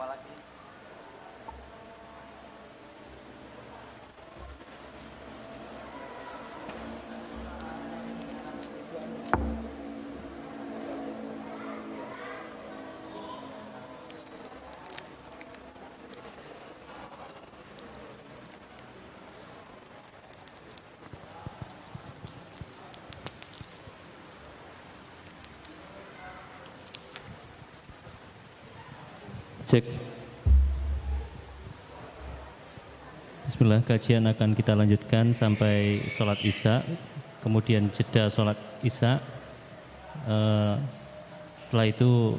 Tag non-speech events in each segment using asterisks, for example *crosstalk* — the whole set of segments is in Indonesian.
apa lagi. Cek. Bismillah, kajian akan kita lanjutkan sampai sholat isya, kemudian jeda sholat isya. Uh, setelah itu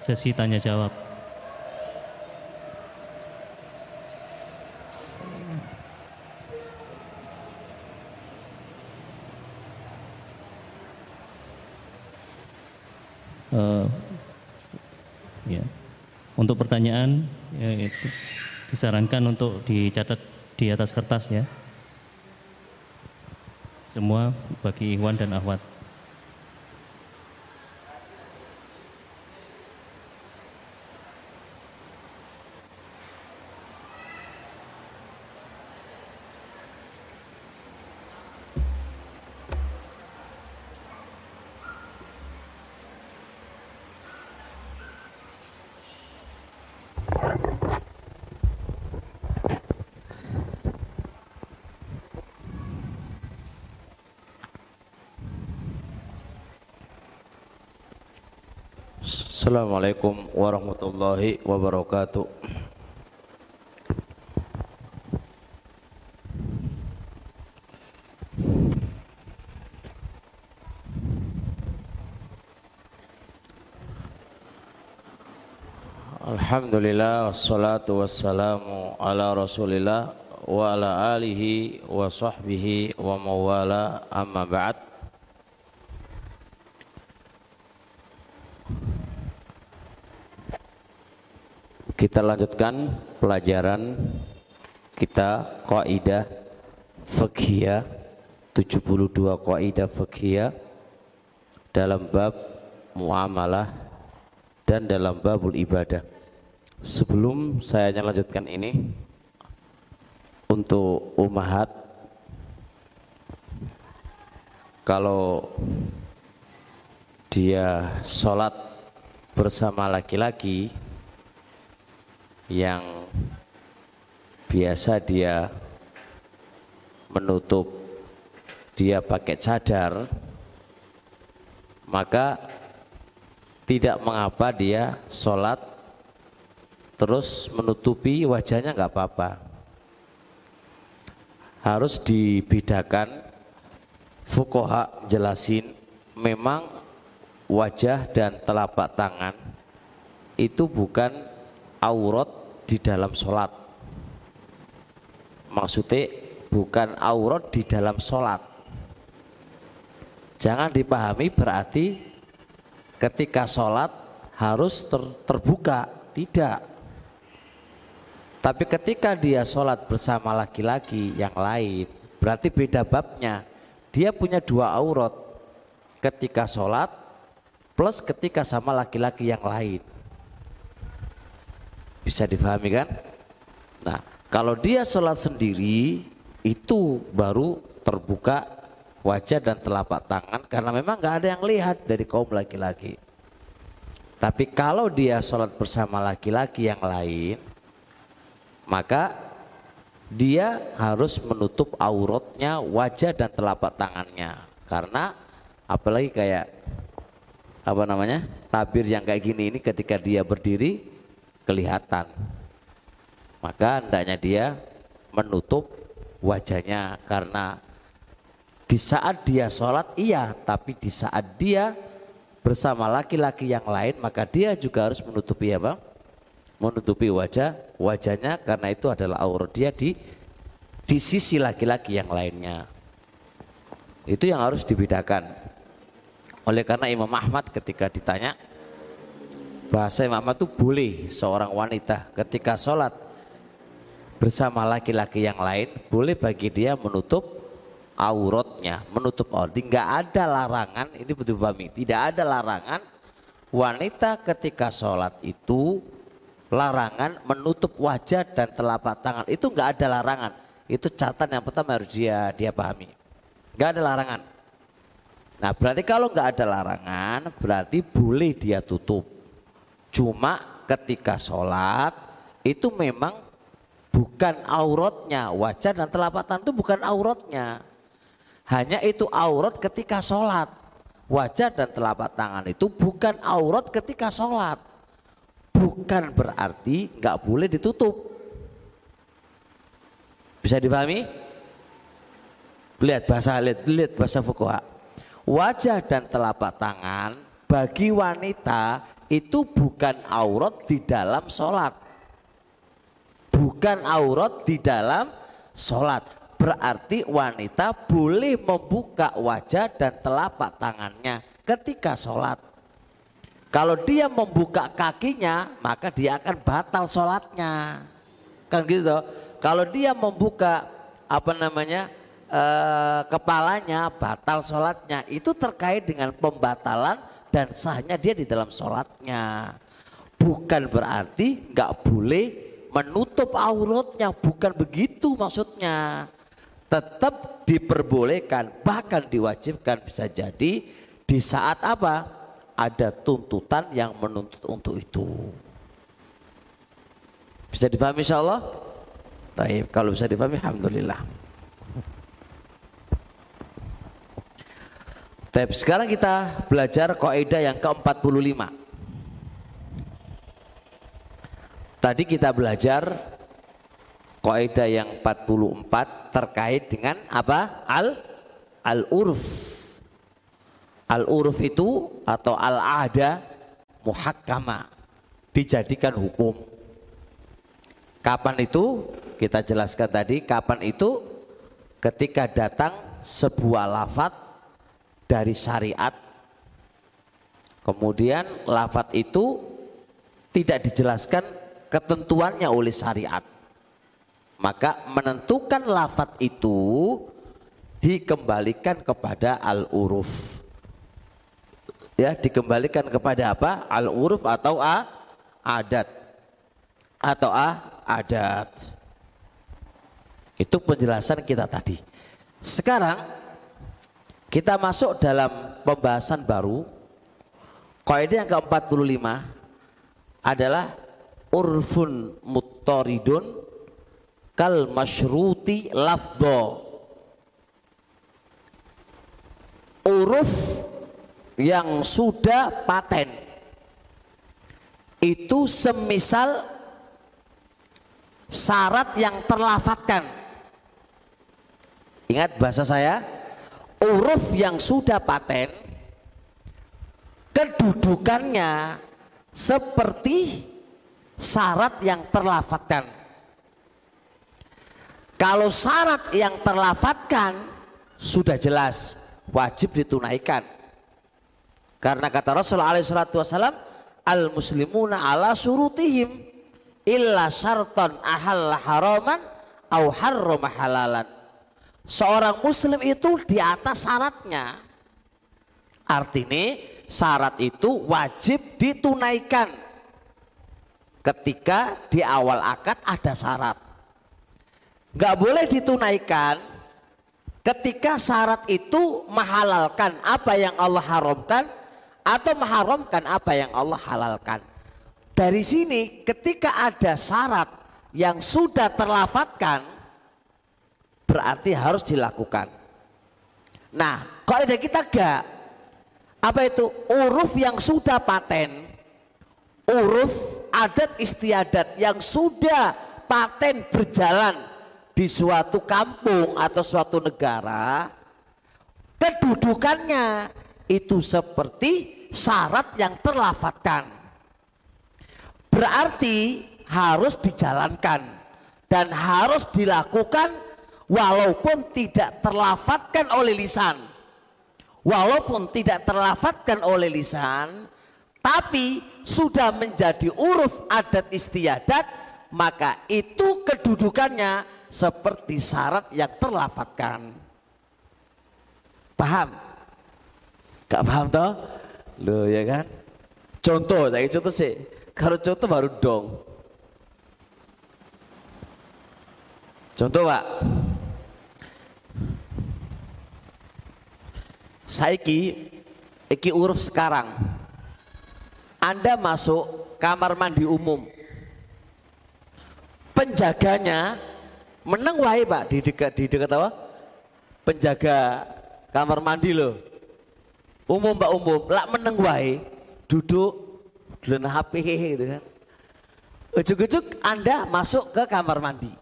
sesi tanya jawab. Uh, ya. Yeah. Untuk pertanyaan ya itu disarankan untuk dicatat di atas kertas ya. Semua bagi Ikhwan dan Ahwat. Assalamualaikum warahmatullahi wabarakatuh. Alhamdulillah wassalatu wassalamu ala Rasulillah wa ala alihi wa sahbihi wa mawala amma ba'd. Kita lanjutkan pelajaran kita kaidah fiqhiyah 72 kaidah fiqhiyah dalam bab muamalah dan dalam babul ibadah. Sebelum saya lanjutkan ini untuk umahat kalau dia sholat bersama laki-laki yang biasa dia menutup dia pakai cadar maka tidak mengapa dia sholat terus menutupi wajahnya nggak apa-apa. Harus dibedakan fukoha jelasin memang wajah dan telapak tangan itu bukan aurat di dalam sholat. Maksudnya bukan aurat di dalam sholat. Jangan dipahami berarti ketika sholat harus ter terbuka. Tidak. Tapi ketika dia sholat bersama laki-laki yang lain berarti beda babnya. Dia punya dua aurat. Ketika sholat plus ketika sama laki-laki yang lain bisa difahami kan? Nah, kalau dia sholat sendiri itu baru terbuka wajah dan telapak tangan karena memang nggak ada yang lihat dari kaum laki-laki. Tapi kalau dia sholat bersama laki-laki yang lain, maka dia harus menutup auratnya, wajah dan telapak tangannya. Karena apalagi kayak apa namanya tabir yang kayak gini ini ketika dia berdiri kelihatan. maka hendaknya dia menutup wajahnya karena di saat dia sholat iya, tapi di saat dia bersama laki-laki yang lain maka dia juga harus menutupi apa? Menutupi wajah wajahnya karena itu adalah aurat dia di di sisi laki-laki yang lainnya. Itu yang harus dibedakan. Oleh karena Imam Ahmad ketika ditanya bahasa Imam itu boleh seorang wanita ketika sholat bersama laki-laki yang lain boleh bagi dia menutup auratnya, menutup aurat. Tidak ada larangan, ini betul pahami, tidak ada larangan wanita ketika sholat itu larangan menutup wajah dan telapak tangan. Itu nggak ada larangan. Itu catatan yang pertama harus dia dia pahami. Nggak ada larangan. Nah berarti kalau nggak ada larangan berarti boleh dia tutup. Cuma ketika sholat itu memang bukan auratnya wajah dan telapak tangan itu bukan auratnya hanya itu aurat ketika sholat. Wajah dan telapak tangan itu bukan aurat ketika sholat. Bukan berarti nggak boleh ditutup. Bisa dipahami? Lihat bahasa lihat, lihat bahasa fukuha. Wajah dan telapak tangan bagi wanita itu bukan aurat di dalam sholat. Bukan aurat di dalam sholat berarti wanita boleh membuka wajah dan telapak tangannya ketika sholat. Kalau dia membuka kakinya, maka dia akan batal sholatnya. Kan gitu. Kalau dia membuka apa namanya e, kepalanya, batal sholatnya. Itu terkait dengan pembatalan dan sahnya dia di dalam sholatnya. Bukan berarti nggak boleh menutup auratnya, bukan begitu maksudnya. Tetap diperbolehkan bahkan diwajibkan bisa jadi di saat apa? Ada tuntutan yang menuntut untuk itu. Bisa difahami insya Allah kalau bisa difahami Alhamdulillah Taib. sekarang kita belajar kaidah yang ke-45 tadi kita belajar kaidah yang 44 terkait dengan apa? Al al-urf. Al-urf itu atau al-ada muhakkama dijadikan hukum. Kapan itu? Kita jelaskan tadi, kapan itu? Ketika datang sebuah lafat dari syariat. Kemudian lafat itu tidak dijelaskan ketentuannya oleh syariat maka menentukan lafat itu dikembalikan kepada al-uruf. Ya, dikembalikan kepada apa? Al-uruf atau a adat. Atau a adat. Itu penjelasan kita tadi. Sekarang kita masuk dalam pembahasan baru. Kaidah yang ke-45 adalah urfun mutoridun kal masyruti lafdho uruf yang sudah paten. Itu semisal syarat yang terlafatkan. Ingat bahasa saya uruf yang sudah paten kedudukannya seperti syarat yang terlafatkan kalau syarat yang terlafatkan sudah jelas wajib ditunaikan. Karena kata Rasulullah SAW, al muslimuna ala surutihim illa syartan ahalla haraman au harrama halalan. Seorang muslim itu di atas syaratnya. Artinya syarat itu wajib ditunaikan. Ketika di awal akad ada syarat nggak boleh ditunaikan ketika syarat itu menghalalkan apa yang Allah haramkan atau mengharamkan apa yang Allah halalkan. Dari sini ketika ada syarat yang sudah terlafatkan berarti harus dilakukan. Nah, kalau kita gak apa itu uruf yang sudah paten, uruf adat istiadat yang sudah paten berjalan di suatu kampung atau suatu negara, kedudukannya itu seperti syarat yang terlafatkan. Berarti harus dijalankan dan harus dilakukan walaupun tidak terlafatkan oleh lisan. Walaupun tidak terlafatkan oleh lisan, tapi sudah menjadi uruf adat istiadat, maka itu kedudukannya seperti syarat yang terlafatkan. Paham? Gak paham toh? Loh ya kan? Contoh, saya contoh sih. Kalau contoh baru dong. Contoh pak. Saiki iki uruf sekarang. Anda masuk kamar mandi umum. Penjaganya menang wae Pak di dekat di dekat apa? Penjaga kamar mandi loh. Umum Pak umum, lak menang wae duduk dulu HP gitu kan. Ujuk-ujuk Anda masuk ke kamar mandi.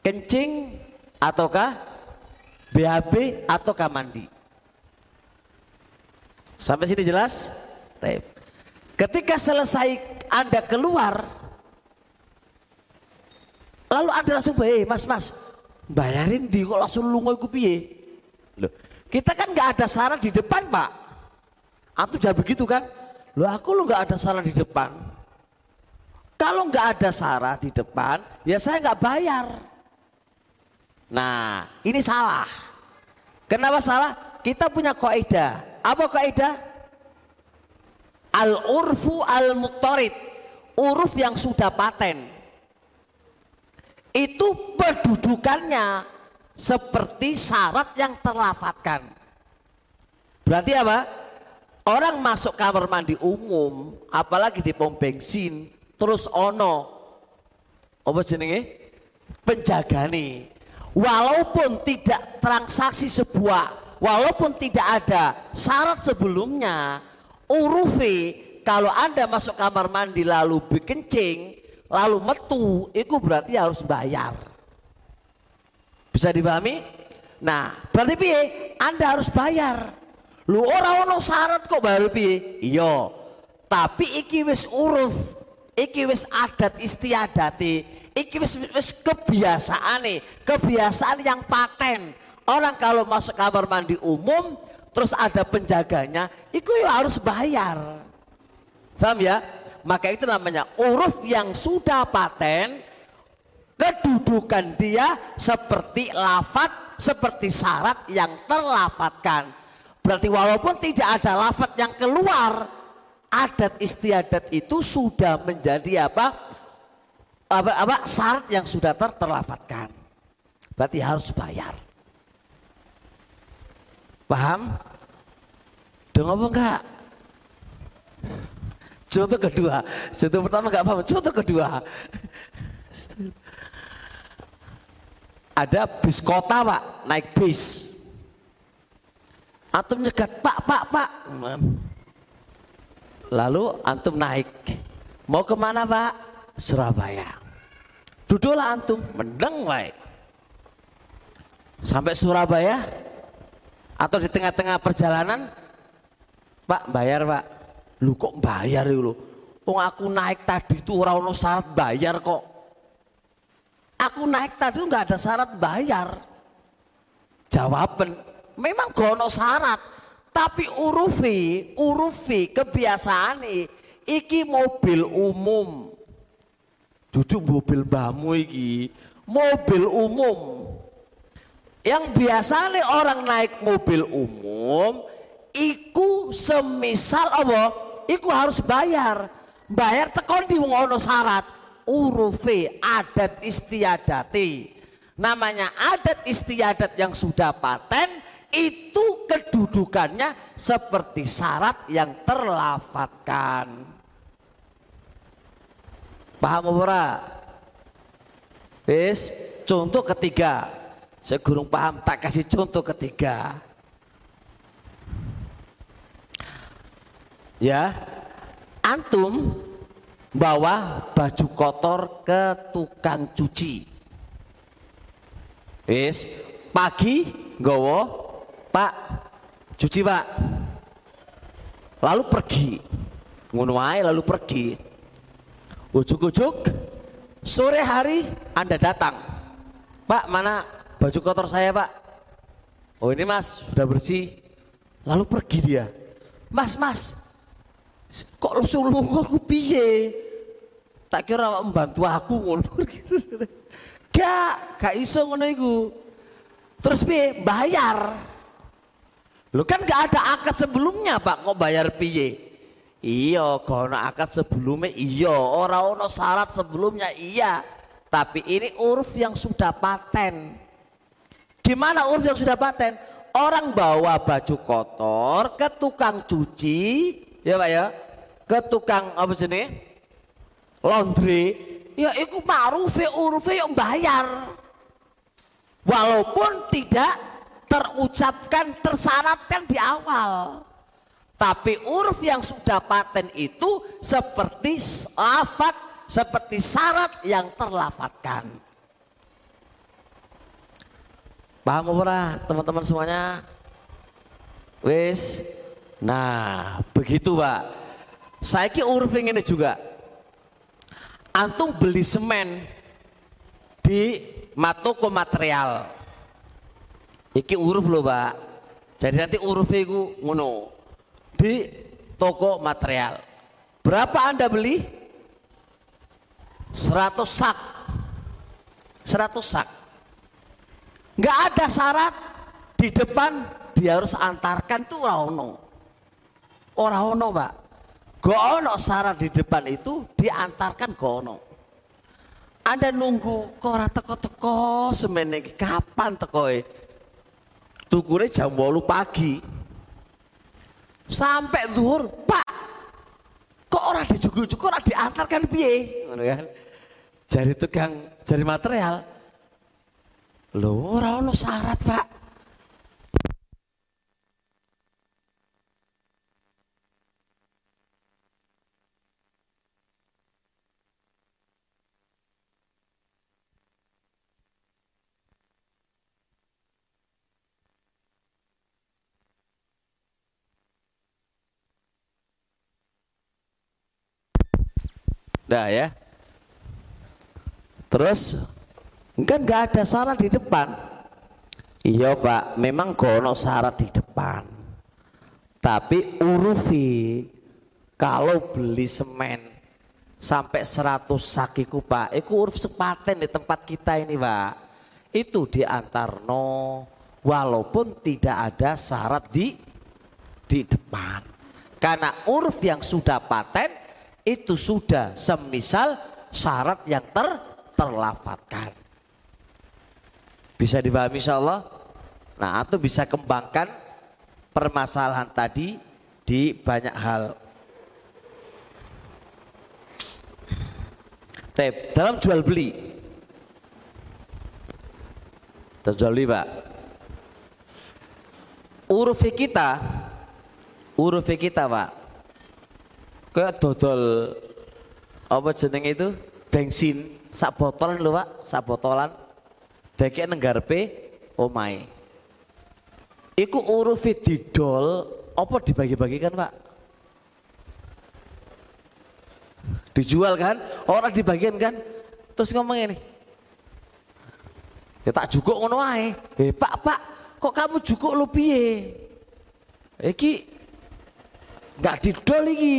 Kencing ataukah BAB ataukah mandi? Sampai sini jelas? Taip. Ketika selesai Anda keluar, lalu Anda langsung bayi, mas mas, bayarin di kok langsung lungo iku piye? Loh, kita kan nggak ada syarat di depan pak. Antum jangan begitu kan? Loh aku lu nggak ada syarat di depan. Kalau nggak ada syarat di depan, ya saya nggak bayar. Nah, ini salah. Kenapa salah? Kita punya kaidah. Apa kaidah? Al urfu al mutorid. Uruf yang sudah paten. Itu pendudukannya seperti syarat yang terlafatkan. Berarti apa? Orang masuk kamar mandi umum, apalagi di pom bensin, terus ono apa jenenge? Penjagani. Walaupun tidak transaksi sebuah, walaupun tidak ada syarat sebelumnya, urufi kalau Anda masuk kamar mandi lalu berkencing, lalu metu, itu berarti harus bayar. Bisa dipahami? Nah, berarti piye? Anda harus bayar. Lu orang ono syarat kok bayar piye? Iya. Tapi iki wis uruf, iki wis adat istiadati, iki wis wis kebiasaan kebiasaan yang paten. Orang kalau masuk kamar mandi umum terus ada penjaganya, itu ya harus bayar. Paham ya? Maka itu namanya uruf yang sudah paten, kedudukan dia seperti lafat, seperti syarat yang terlafatkan. Berarti walaupun tidak ada lafat yang keluar, adat istiadat itu sudah menjadi apa? Apa, apa syarat yang sudah ter terlafatkan. Berarti harus bayar. Paham? Dengar apa enggak? Contoh kedua, contoh pertama enggak paham, contoh kedua. Ada bis kota pak, naik bis. Antum nyegat, pak, pak, pak. Lalu antum naik. Mau ke mana pak? Surabaya. Duduklah antum, mendeng baik. Sampai Surabaya, atau di tengah-tengah perjalanan, Pak bayar Pak. Lu kok bayar lu? Oh aku naik tadi itu orang no syarat bayar kok. Aku naik tadi nggak ada syarat bayar. Jawaban, memang gono syarat, tapi urufi, urufi kebiasaan iki mobil umum. Duduk mobil bamu iki, mobil umum. Yang biasa nih orang naik mobil umum, iku semisal apa? Iku harus bayar. Bayar tekon di syarat. Urufe adat istiadati. Namanya adat istiadat yang sudah paten itu kedudukannya seperti syarat yang terlafatkan. Paham ora? Wis, contoh ketiga. Saya gurung paham, tak kasih contoh ketiga. Ya, antum bawa baju kotor ke tukang cuci. Wis, pagi gowo, Pak, cuci Pak. Lalu pergi. Ngono lalu pergi. Ujuk-ujuk sore hari Anda datang. Pak, mana baju kotor saya, Pak? Oh, ini Mas, sudah bersih. Lalu pergi dia. Mas, Mas, kok lu sulung aku piye? Tak kira membantu aku ngono. *laughs* Gak, gak iso ngono iku. Terus piye? Bayar. Lu kan gak ada akad sebelumnya, Pak, kok bayar piye? Iya, kono akad sebelumnya iya, orang ono syarat sebelumnya iya. Tapi ini uruf yang sudah paten. Gimana uruf yang sudah paten? Orang bawa baju kotor ke tukang cuci, ya Pak ya, ke tukang apa sini? Laundry. Ya itu ma'rufe urufe yang bayar. Walaupun tidak terucapkan tersyaratkan di awal. Tapi uruf yang sudah paten itu seperti lafat, seperti syarat yang terlafatkan. Paham ora teman-teman semuanya? Wis. Nah, begitu, Pak. Saya ki uruf ini juga. Antum beli semen di matoko material. Iki uruf loh, Pak. Jadi nanti uruf itu ngono di toko material. Berapa Anda beli? 100 sak. 100 sak. Enggak ada syarat. Di depan dia harus antarkan tuh orang Orang ono, Pak. Gak ono syarat di depan itu diantarkan gak ono. Anda nunggu kok ora teko-teko semen kapan tekoe? Tukune jam 8 pagi. Sampai zuhur pak kok orang dijugu-jugu orang diantarkan piye? Kan? Tukang jari material lho ora ono syarat pak Nah ya. Terus kan nggak ada syarat di depan. Iya pak, memang gono syarat di depan. Tapi urufi kalau beli semen sampai 100 sakiku pak, itu uruf sepaten di tempat kita ini pak. Itu diantarno walaupun tidak ada syarat di di depan. Karena uruf yang sudah paten itu sudah semisal syarat yang ter terlafatkan. Bisa dipahami insya Allah? Nah, atau bisa kembangkan permasalahan tadi di banyak hal. Tep, dalam jual beli. Terjual beli Pak. Uruf kita, uruf kita Pak, kayak dodol apa jeneng itu bensin sak botolan lho Pak sak botolan dek nenggarpe omai iku urufi didol apa dibagi-bagikan Pak? Dijual kan? Orang dibagikan kan? Terus ngomong ini. Ya tak jukuk ngono ae. Eh Pak Pak kok kamu jukuk lu piye? Iki nggak didol iki.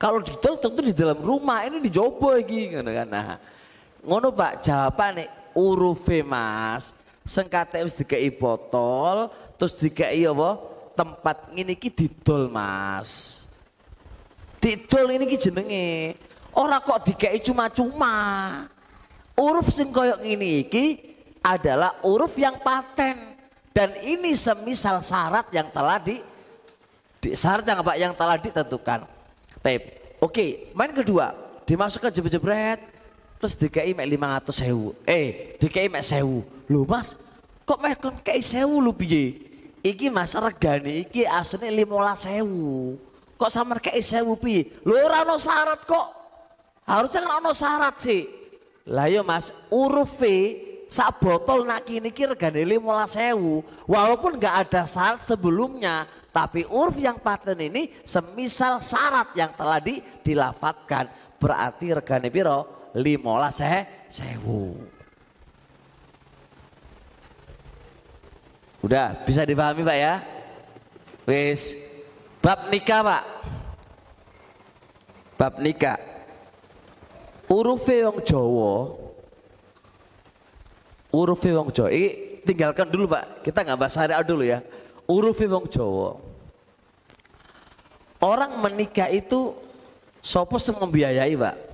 Kalau didol tentu di dalam rumah ini dijobo lagi kan. Nah, ngono Pak jawabane urufe Mas. Sengkate wis dikai botol, terus dikai apa? Tempat ngene iki didol Mas. Didol ini ki jenenge. Ora kok dikai cuma-cuma. Uruf sing koyok ngene iki adalah uruf yang paten dan ini semisal syarat yang telah di, di syarat yang apa yang telah ditentukan. Oke, main kedua dimasukkan jebret-jebret terus DKI mek 500 sewu. Eh, DKI mek sewu. Lu mas, kok mek kon kei sewu lu piye? Iki mas regane iki asline 15 sewu. Kok sama kei sewu piye? Lu ora ono syarat kok. Harusnya kan ono syarat sih. Lah yo Mas, huruf sak botol nak kini kira regane 15.000 walaupun nggak ada syarat sebelumnya tapi uruf yang paten ini semisal syarat yang telah di, dilafatkan berarti regane piro 15 sewu Udah bisa dipahami Pak ya? Wis. Bab nikah Pak. Bab nikah. Urufe wong Jawa. Urufe wong Jawa. Ini tinggalkan dulu Pak. Kita nggak bahas syariat dulu ya. Urufe wong Jawa. Orang menikah itu sopo sing membiayai Pak?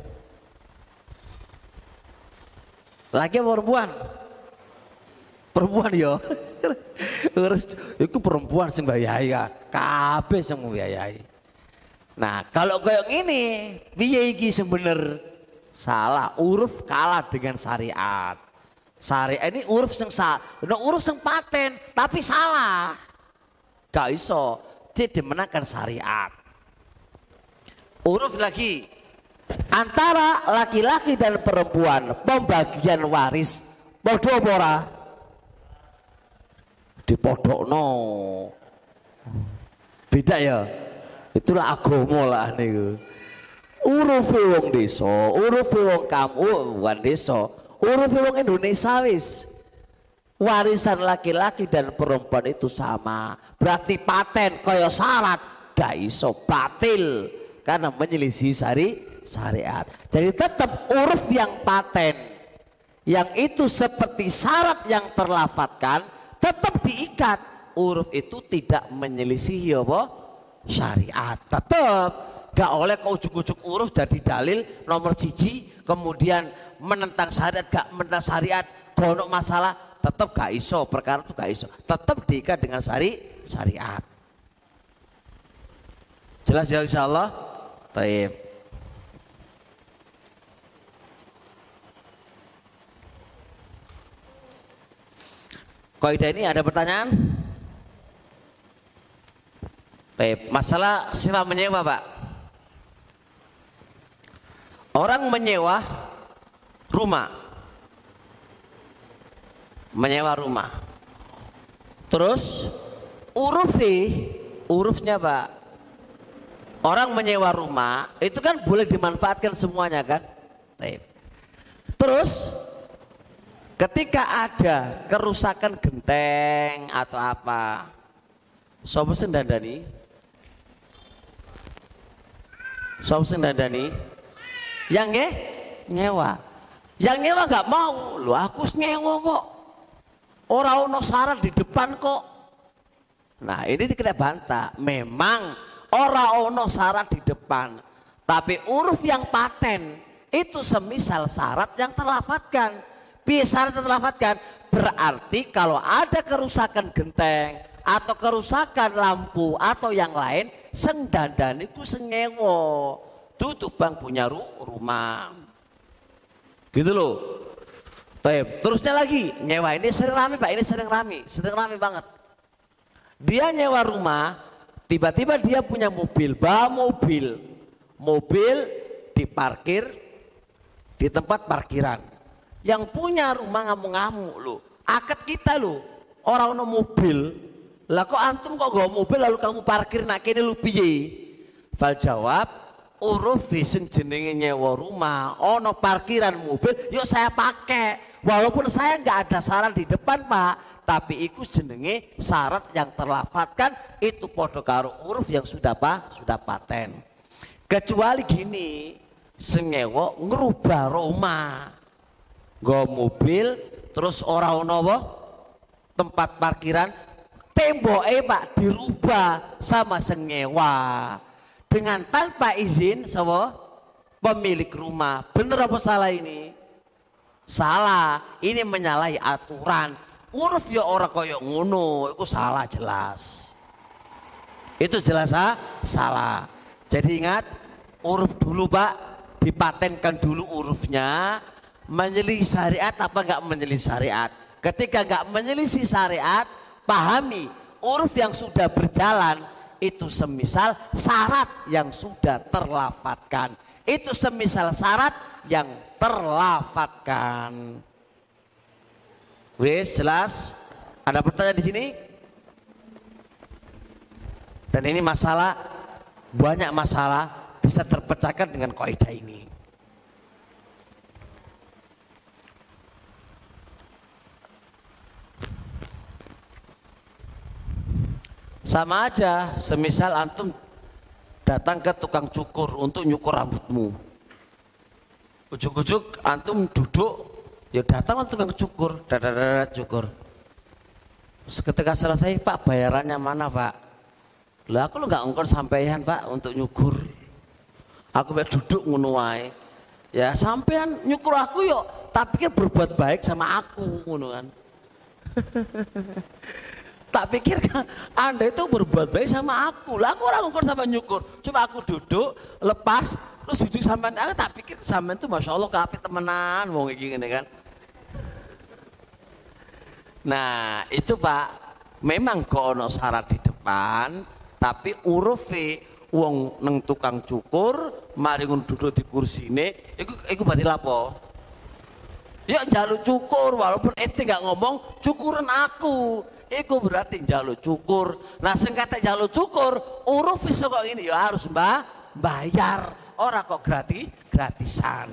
Laki perempuan? Perempuan yo. *laughs* Urus itu perempuan sing mbiayai kabeh sing. Nah, kalau kayak ini piye iki sing bener? Salah, uruf kalah dengan syariat. Syariat ini uruf sing salah, nah, uruf sing paten tapi salah. Gak iso, dia dimenangkan syariat. Uruf lagi antara laki-laki dan perempuan pembagian waris bodoh apa dipodokno. Beda ya. Itulah agama lah niku. Urufe wong desa, urufe wong kamu bukan desa, urufe wong Indonesia wis. Warisan laki-laki dan perempuan itu sama. Berarti paten kaya syarat gak iso batil karena menyelisih syari syariat. Jadi tetap uruf yang paten yang itu seperti syarat yang terlafatkan tetap diikat. Uruf itu tidak menyelisihi apa? Syariat. Tetap gak oleh kau ujuk-ujuk uruf jadi dalil nomor cici kemudian menentang syariat gak menentang syariat gonok masalah tetap gak iso perkara itu gak iso tetap diikat dengan syari syariat jelas ya insya Allah baik Kaidah ini ada pertanyaan? Baik, masalah sewa menyewa, Pak. Orang menyewa rumah. Menyewa rumah. Terus uruf urufnya, Pak. Orang menyewa rumah itu kan boleh dimanfaatkan semuanya kan? Terus Ketika ada kerusakan genteng atau apa, sopo sing dandani? Sopo sing dandani? Yang nge? nyewa. Yang nyewa nggak mau, lu aku nyewa kok. Orang ono syarat di depan kok. Nah ini dikena bantah. Memang orang ono syarat di depan, tapi uruf yang paten itu semisal syarat yang terlafatkan bisa terlafatkan berarti kalau ada kerusakan genteng atau kerusakan lampu atau yang lain seng dandan itu sengewo tutup bang punya ru rumah. Gitu loh. Baik, terusnya lagi. Nyewa ini sering rame pak. Ini sering rame. Sering rame banget. Dia nyewa rumah tiba-tiba dia punya mobil. Bawa mobil. Mobil diparkir di tempat parkiran yang punya rumah ngamuk-ngamuk lo akad kita lo orang no mobil. Lah kok antum kok gak mobil lalu kamu parkir nak kene lu piye? Fal jawab uruf sing jenenge nyewa rumah. Ono parkiran mobil yuk saya pakai. Walaupun saya nggak ada syarat di depan pak tapi itu jenenge syarat yang terlafatkan itu podo karo uruf yang sudah pak sudah paten. Kecuali gini senyewo ngerubah rumah Go mobil terus orang ono tempat parkiran. Tembok eh pak dirubah sama senyewa. Dengan tanpa izin sama pemilik rumah. Bener apa salah ini? Salah. Ini menyalahi aturan. Uruf ya orang koyok ngono. Itu salah jelas. Itu jelas ah? salah. Jadi ingat uruf dulu pak. Dipatenkan dulu urufnya menyelisih syariat apa enggak menyelisih syariat. Ketika enggak menyelisih syariat, pahami uruf yang sudah berjalan itu semisal syarat yang sudah terlafatkan. Itu semisal syarat yang terlafatkan. Wes jelas? Ada pertanyaan di sini? Dan ini masalah banyak masalah bisa terpecahkan dengan kaidah ini. Sama aja, semisal antum datang ke tukang cukur untuk nyukur rambutmu. Ujuk-ujuk antum duduk, ya datang tukang cukur, dadadada cukur. Ketika selesai, Pak bayarannya mana Pak? Lah aku lo nggak ngongkon sampean Pak untuk nyukur. Aku baik duduk ngono Ya sampean nyukur aku yuk, tapi kan berbuat baik sama aku ngono kan. *laughs* Tak pikir Anda itu berbuat baik sama aku. Lah aku orang ukur sama nyukur. Cuma aku duduk, lepas, terus duduk sama aku tak pikir sama itu Masya Allah kapi temenan mau gini kan. Nah itu Pak, memang kok ono syarat di depan, tapi urufi wong neng tukang cukur, mari duduk di kursi ini, itu itu berarti lapo. Ya jaluk cukur, walaupun ente nggak ngomong, cukuran aku iku berarti jaluk cukur. Nah sing kata jaluk cukur, uruf iso kok ini ya harus mbah bayar. Ora kok gratis, gratisan.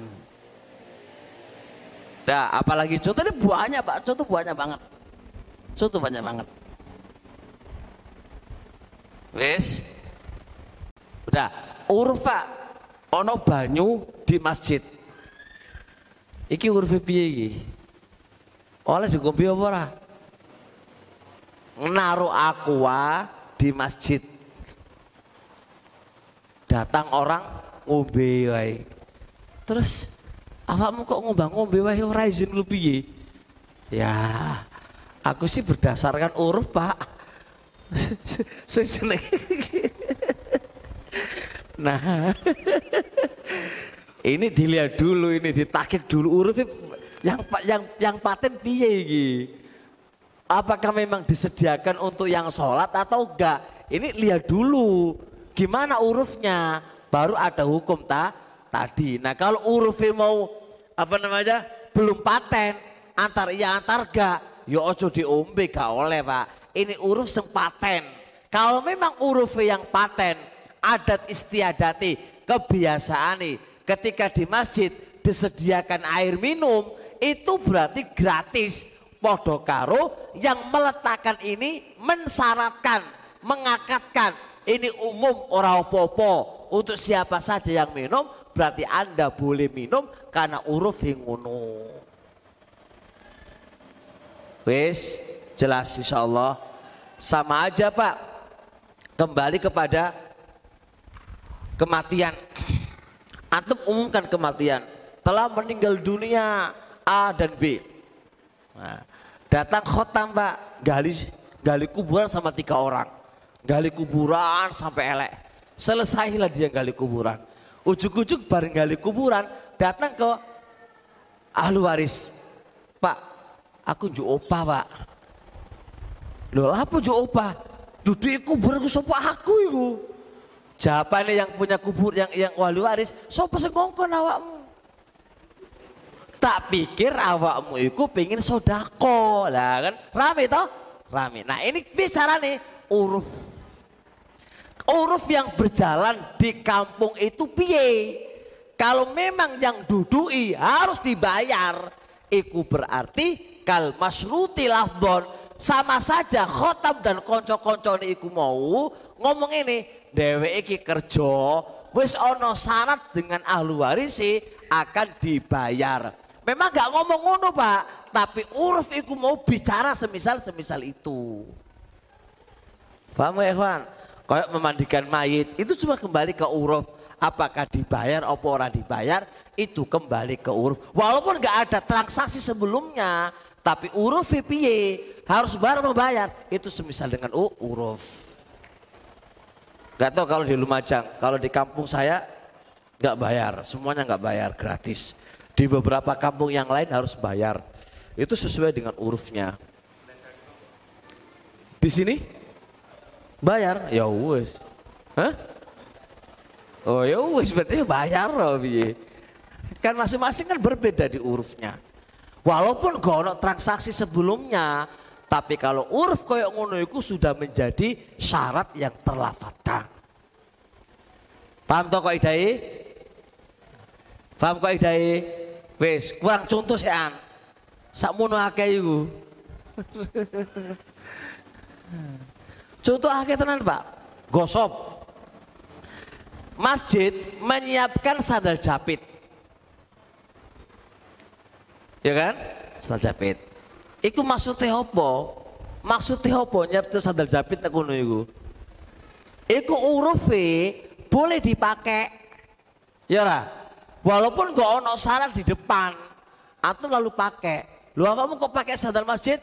Nah, apalagi contoh ini banyak Pak, contoh banyak banget. Contoh banyak banget. Wes. Udah, urfa ono banyu di masjid. Iki uruf piye iki? Oleh digombe apa ora? Naruh aqua di masjid. Datang orang ngombe wae. Terus awakmu kok ngombang-ngombe wae ora izin lu piye? Ya, aku sih berdasarkan uruf, Pak. *laughs* *laughs* nah, *laughs* ini dilihat dulu, ini ditakik dulu uruf yang yang yang paten piye iki? Apakah memang disediakan untuk yang sholat atau enggak? Ini lihat dulu gimana urufnya? Baru ada hukum ta tadi. Nah kalau urufnya mau apa namanya belum paten antar iya antar enggak? Ya ojo diombe gak oleh pak. Ini uruf yang kalau memang urufnya yang paten adat istiadati kebiasaan nih ketika di masjid disediakan air minum itu berarti gratis podo karo yang meletakkan ini mensyaratkan, mengakatkan ini umum orang popo untuk siapa saja yang minum berarti Anda boleh minum karena uruf ngono. Wes, jelas insya Allah. Sama aja Pak, kembali kepada kematian. *clears throat* Antum umumkan kematian. Telah meninggal dunia A dan B. Nah, Datang khotam pak, gali gali kuburan sama tiga orang. Gali kuburan sampai elek. Selesailah dia gali kuburan. Ujuk-ujuk bareng gali kuburan, datang ke ahli waris. Pak, aku ju opa pak. Loh apa ju opa? Duduk kuburan ku sopo aku itu. Jawabannya yang punya kubur yang yang wali waris, sopo sengkongkon awakmu? Tak pikir awakmu itu pengen sodako. Lah kan? Rame toh? Rame. Nah ini bicara nih uruf. Uruf yang berjalan di kampung itu piye? Kalau memang yang dudui harus dibayar itu berarti kal masruti lafdon. Sama saja khotam dan konco-konco iku mau ngomong ini dewe iki kerja wis ono syarat dengan ahlu warisi akan dibayar Memang gak ngomong ngono pak, tapi uruf itu mau bicara semisal semisal itu. Paham ya Ikhwan? Kayak memandikan mayit itu cuma kembali ke uruf. Apakah dibayar atau orang dibayar itu kembali ke uruf. Walaupun gak ada transaksi sebelumnya, tapi uruf VPY harus baru membayar itu semisal dengan uh, uruf. Gak tahu kalau di Lumajang, kalau di kampung saya gak bayar, semuanya gak bayar gratis. Di beberapa kampung yang lain harus bayar. Itu sesuai dengan urufnya. Di sini Bayar? Ya wis. Hah? Oh ya wis berarti bayar loh. Kan masing-masing kan berbeda di urufnya. Walaupun gak ono transaksi sebelumnya, tapi kalau uruf koyok ngono itu sudah menjadi syarat yang terlafatkan. Paham toh kok idai? Paham kok idai? Wis, kurang contoh sean. Sakmono akeh iku. Contoh akhir tenan Pak, gosop. Masjid menyiapkan sandal japit. Ya kan? Sandal japit. Iku maksudnya apa? Maksudnya apa nyiapkan sandal japit nek ngono iku? Iku urufe boleh dipakai. Ya lah. Walaupun gak ono syarat di depan atau lalu pakai. Lu kamu kok pakai sandal masjid?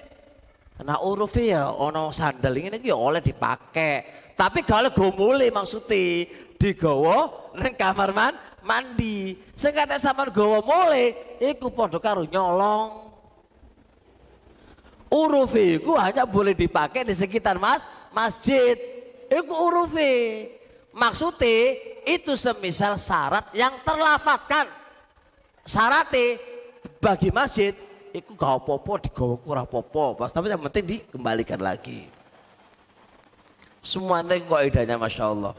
Nah urufnya ya ono sandal ini ya oleh dipakai. Tapi kalau gue mulai maksudnya digawa neng kamar man mandi. Sing kate sampean gawa mulai iku padha karo nyolong. Uruf iku hanya boleh dipakai di sekitar mas masjid. Iku urufi. Maksudnya itu semisal syarat yang terlafatkan. Syaratnya bagi masjid Iku gak apa-apa digawa kurang apa-apa. Pas tapi yang penting dikembalikan lagi. Semuanya kok idanya Masya Allah.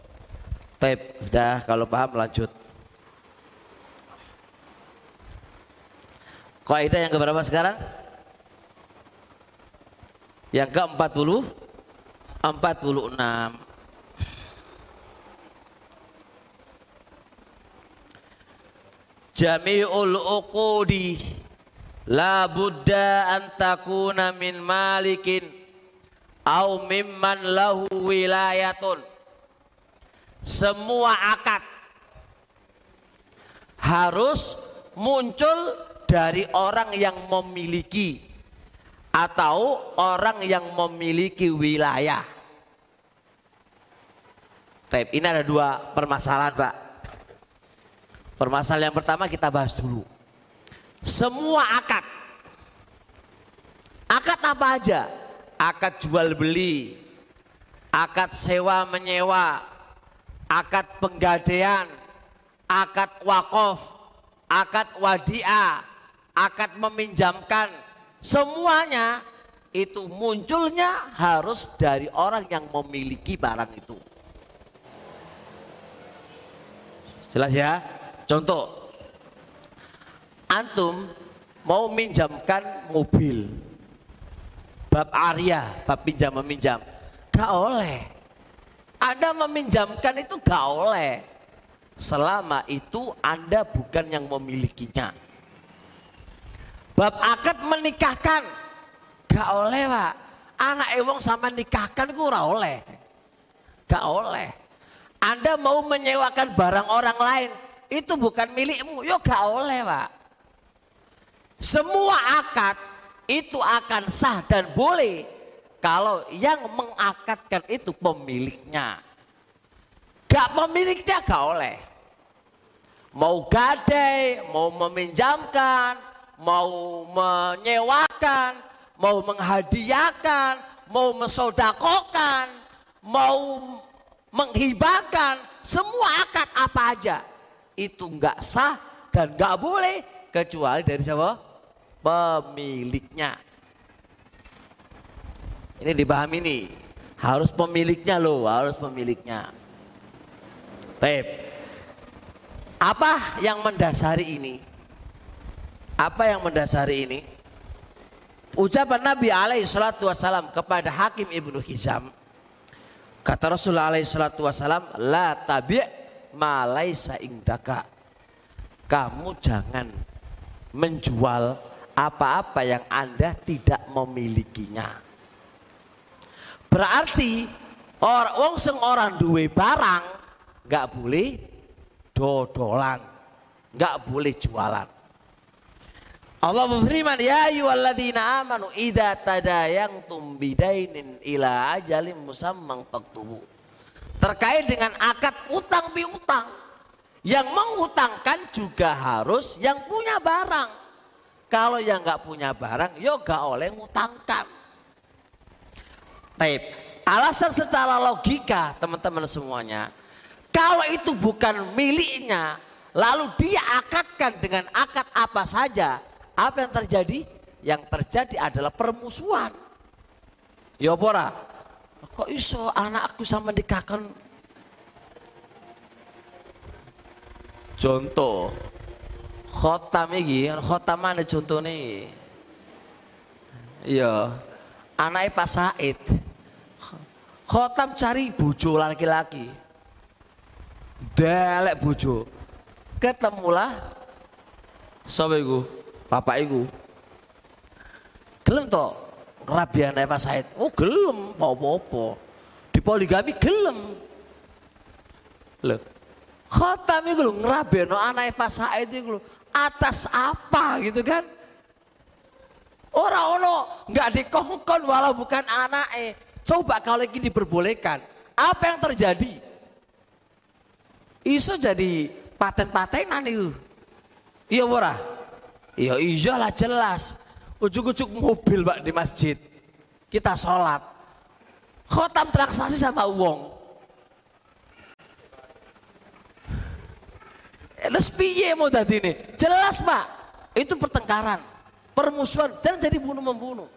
Taib, udah kalau paham lanjut. Kaidah yang keberapa sekarang? Yang ke-40 46 Jami'ul uqudi La buddha an takuna min malikin au mimman lahu wilayatun. Semua akad harus muncul dari orang yang memiliki atau orang yang memiliki wilayah. Taip, ini ada dua permasalahan, Pak. Permasalahan yang pertama kita bahas dulu semua akad. Akad apa aja? Akad jual beli, akad sewa menyewa, akad penggadean, akad wakaf, akad wadiah, akad meminjamkan, semuanya itu munculnya harus dari orang yang memiliki barang itu. Jelas ya? Contoh, antum mau minjamkan mobil bab Arya, bab pinjam meminjam, gak oleh. Anda meminjamkan itu gak oleh. Selama itu Anda bukan yang memilikinya. Bab akad menikahkan, gak oleh pak. Anak ewong sama nikahkan ku oleh. Gak oleh. Anda mau menyewakan barang orang lain, itu bukan milikmu, yo gak oleh pak. Semua akad itu akan sah dan boleh kalau yang mengakadkan itu pemiliknya. Gak pemiliknya gak oleh. Mau gadai, mau meminjamkan, mau menyewakan, mau menghadiahkan, mau mensodakokan, mau menghibahkan, semua akad apa aja itu nggak sah dan nggak boleh kecuali dari siapa? pemiliknya. Ini dipahami nih. Harus pemiliknya loh, harus pemiliknya. Baik. Apa yang mendasari ini? Apa yang mendasari ini? Ucapan Nabi alaihi salatu wasalam kepada Hakim Ibnu Hizam. Kata Rasulullah alaihi salatu wasalam, La tabi' ma laisa indaka. Kamu jangan menjual apa-apa yang Anda tidak memilikinya. Berarti orang wong sing orang duwe barang nggak boleh dodolan, nggak boleh jualan. Allah berfirman, Ya ayyuhalladzina amanu idza tadayangtum bidainin ila ajalin musammang faktubu. Terkait dengan akad utang piutang. Yang mengutangkan juga harus yang punya barang. Kalau yang nggak punya barang, yo ya nggak oleh ngutangkan. Baik, Alasan secara logika teman-teman semuanya. Kalau itu bukan miliknya, lalu dia akadkan dengan akad apa saja, apa yang terjadi? Yang terjadi adalah permusuhan. Ya pora, kok iso anakku sama nikahkan contoh khotam iki khotam mana contoh nih iya. Anaknya Pak Said. Khotam cari bojo laki-laki. Delek bojo. Ketemulah sapa iku? Bapak iku. Gelem kerabian Pak Said. Oh gelem apa-apa di poligami gelem. Lho khotam iku lho ngrabeno anake Pak Said iku lho. Atas apa gitu kan? Orang ono nggak dikongkon walau bukan anak eh coba kalau ini diperbolehkan apa yang terjadi? Iso jadi paten-patenan itu iya ora? Iya iya lah jelas ujuk-ujuk mobil pak di masjid kita sholat khotam transaksi sama uang Terus piye mau tadi ini? Jelas pak, itu pertengkaran, permusuhan dan jadi bunuh membunuh.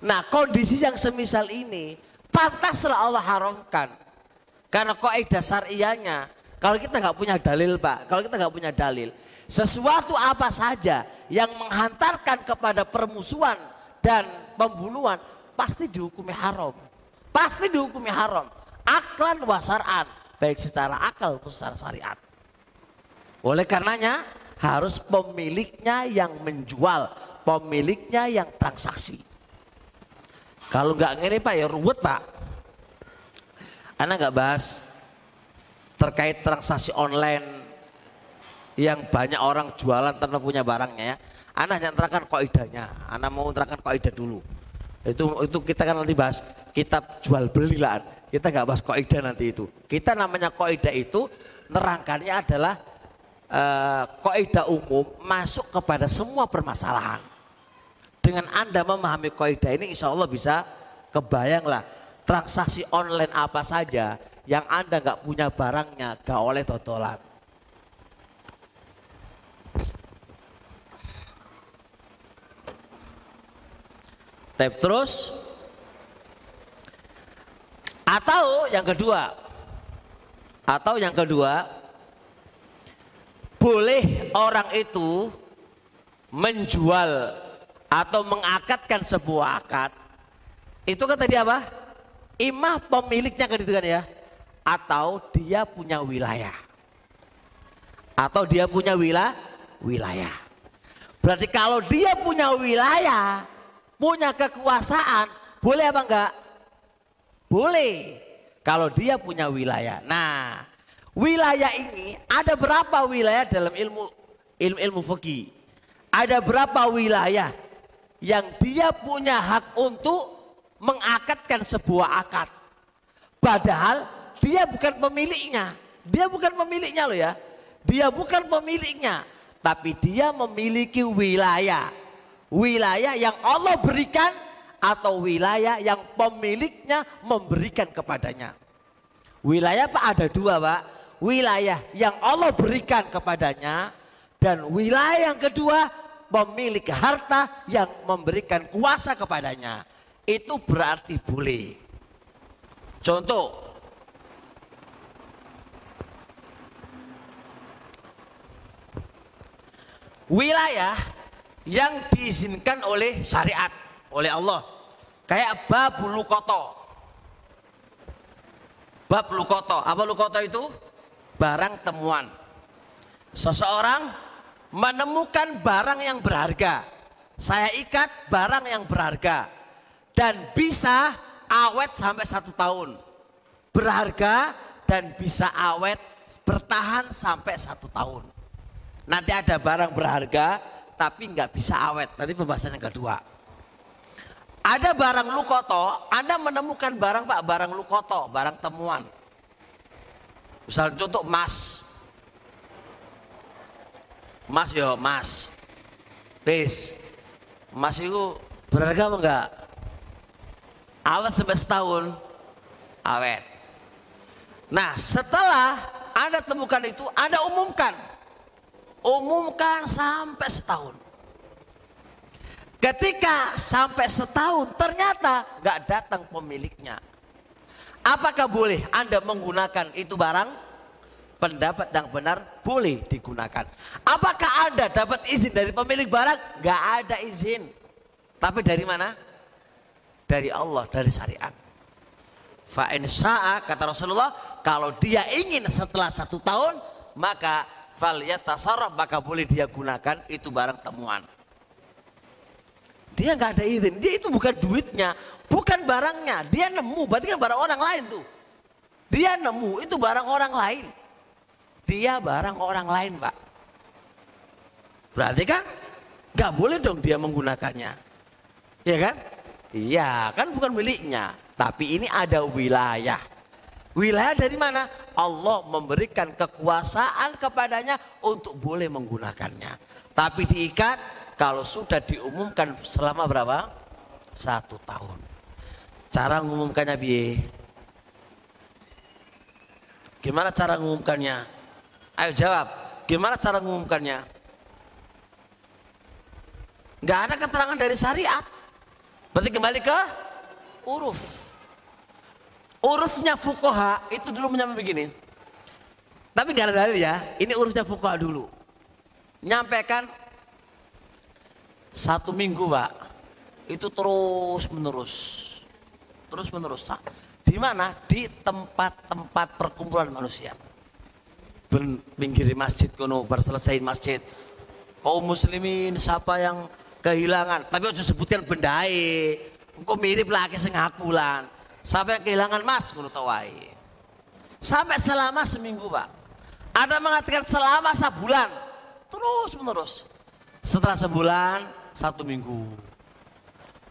Nah kondisi yang semisal ini pantaslah Allah haramkan. Karena kaidah syariahnya, kalau kita nggak punya dalil pak, kalau kita nggak punya dalil, sesuatu apa saja yang menghantarkan kepada permusuhan dan pembunuhan pasti dihukumi haram. Pasti dihukumi haram. Aklan wasaran, baik secara akal maupun secara syariat. Oleh karenanya harus pemiliknya yang menjual, pemiliknya yang transaksi. Kalau nggak ngene Pak ya ruwet Pak. Anak nggak bahas terkait transaksi online yang banyak orang jualan tanpa punya barangnya ya. Anak hanya terangkan koidahnya. Anak mau terangkan koidah dulu. Itu itu kita kan nanti bahas kitab jual beli lah. Kita nggak bahas koidah nanti itu. Kita namanya koidah itu nerangkannya adalah uh, kaidah umum masuk kepada semua permasalahan. Dengan Anda memahami kaidah ini insya Allah bisa kebayanglah transaksi online apa saja yang Anda nggak punya barangnya gak oleh totolan. Tap terus. Atau yang kedua. Atau yang kedua boleh orang itu menjual atau mengakatkan sebuah akad. Itu kan tadi apa? Imah pemiliknya kan itu kan ya? Atau dia punya wilayah. Atau dia punya wilayah wilayah. Berarti kalau dia punya wilayah punya kekuasaan boleh apa enggak boleh kalau dia punya wilayah nah Wilayah ini ada berapa wilayah dalam ilmu ilmu ilmu fikih? Ada berapa wilayah yang dia punya hak untuk mengakatkan sebuah akad. Padahal dia bukan pemiliknya. Dia bukan pemiliknya loh ya. Dia bukan pemiliknya, tapi dia memiliki wilayah. Wilayah yang Allah berikan atau wilayah yang pemiliknya memberikan kepadanya. Wilayah Pak ada dua Pak wilayah yang Allah berikan kepadanya dan wilayah yang kedua pemilik harta yang memberikan kuasa kepadanya. Itu berarti boleh. Contoh wilayah yang diizinkan oleh syariat oleh Allah kayak bab lukoto bab lukoto apa lukoto itu barang temuan. Seseorang menemukan barang yang berharga. Saya ikat barang yang berharga dan bisa awet sampai satu tahun. Berharga dan bisa awet bertahan sampai satu tahun. Nanti ada barang berharga tapi nggak bisa awet. Nanti pembahasan yang kedua. Ada barang lukoto, Anda menemukan barang Pak, barang lukoto, barang temuan. Misal contoh emas. Emas yo, emas. Wis. Emas itu berharga apa enggak? Awet sampai setahun. awet. Nah setelah Anda temukan itu, Anda umumkan. Umumkan sampai setahun. Ketika sampai setahun ternyata nggak datang pemiliknya. Apakah boleh Anda menggunakan itu barang? Pendapat yang benar boleh digunakan. Apakah Anda dapat izin dari pemilik barang? Nggak ada izin. Tapi dari mana? Dari Allah, dari syariat. Fa'in kata Rasulullah, kalau dia ingin setelah satu tahun, maka falyatasarraf, maka boleh dia gunakan itu barang temuan. Dia nggak ada izin, dia itu bukan duitnya, bukan barangnya, dia nemu, berarti kan barang orang lain tuh. Dia nemu, itu barang orang lain. Dia barang orang lain, Pak. Berarti kan nggak boleh dong dia menggunakannya. Ya kan? Iya, kan bukan miliknya. Tapi ini ada wilayah. Wilayah dari mana? Allah memberikan kekuasaan kepadanya untuk boleh menggunakannya. Tapi diikat kalau sudah diumumkan selama berapa? Satu tahun. Cara mengumumkannya biye. Gimana cara mengumumkannya? Ayo jawab. Gimana cara mengumumkannya? Gak ada keterangan dari syariat. Berarti kembali ke uruf. Urufnya fukoha itu dulu menyampai begini. Tapi gak ada dalil ya. Ini urufnya fukoha dulu. Nyampaikan satu minggu pak. Itu terus menerus. Terus menerus. Di mana? Di tempat-tempat perkumpulan manusia. Ben, pinggir masjid kono selesai masjid. Kaum muslimin siapa yang kehilangan. Tapi harus sebutkan bendai. Engkau mirip lagi sengakulan Sampai kehilangan emas menurut tawai. Sampai selama seminggu pak. Ada mengatakan selama sebulan. Terus menerus. Setelah sebulan, satu minggu.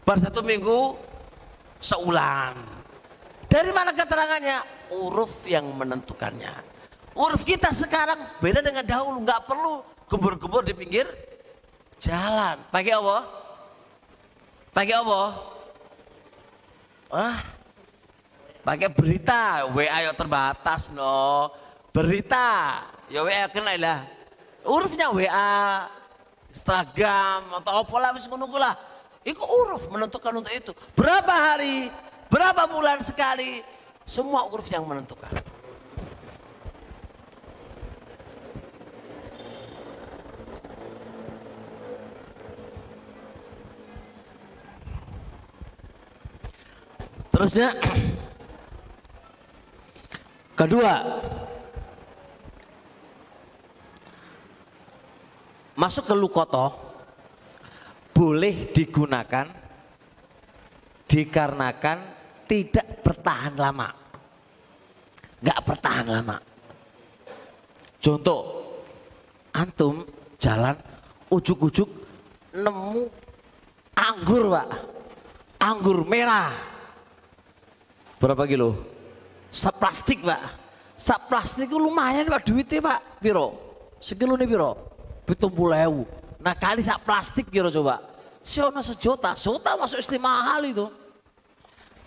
Per satu minggu, seulan. Dari mana keterangannya? Uruf yang menentukannya. Uruf kita sekarang beda dengan dahulu. Nggak perlu gembur-gembur di pinggir jalan. Pakai apa? Pakai apa? Ah, pakai berita. WA terbatas no. Berita. Ya WA kena lah. Urufnya WA Instagram atau apa lah lah. Itu uruf menentukan untuk itu. Berapa hari berapa bulan sekali semua uruf yang menentukan. Terusnya *clears throat* Kedua, masuk ke lukoto boleh digunakan dikarenakan tidak bertahan lama. Enggak bertahan lama. Contoh, antum jalan ujuk-ujuk nemu anggur, Pak. Anggur merah. Berapa kilo? Plastik pak plastik itu lumayan pak duitnya pak piro sekilo nih piro pitung puluh nah kali sak plastik piro coba Siono sejuta, sejuta masuk istri mahal itu.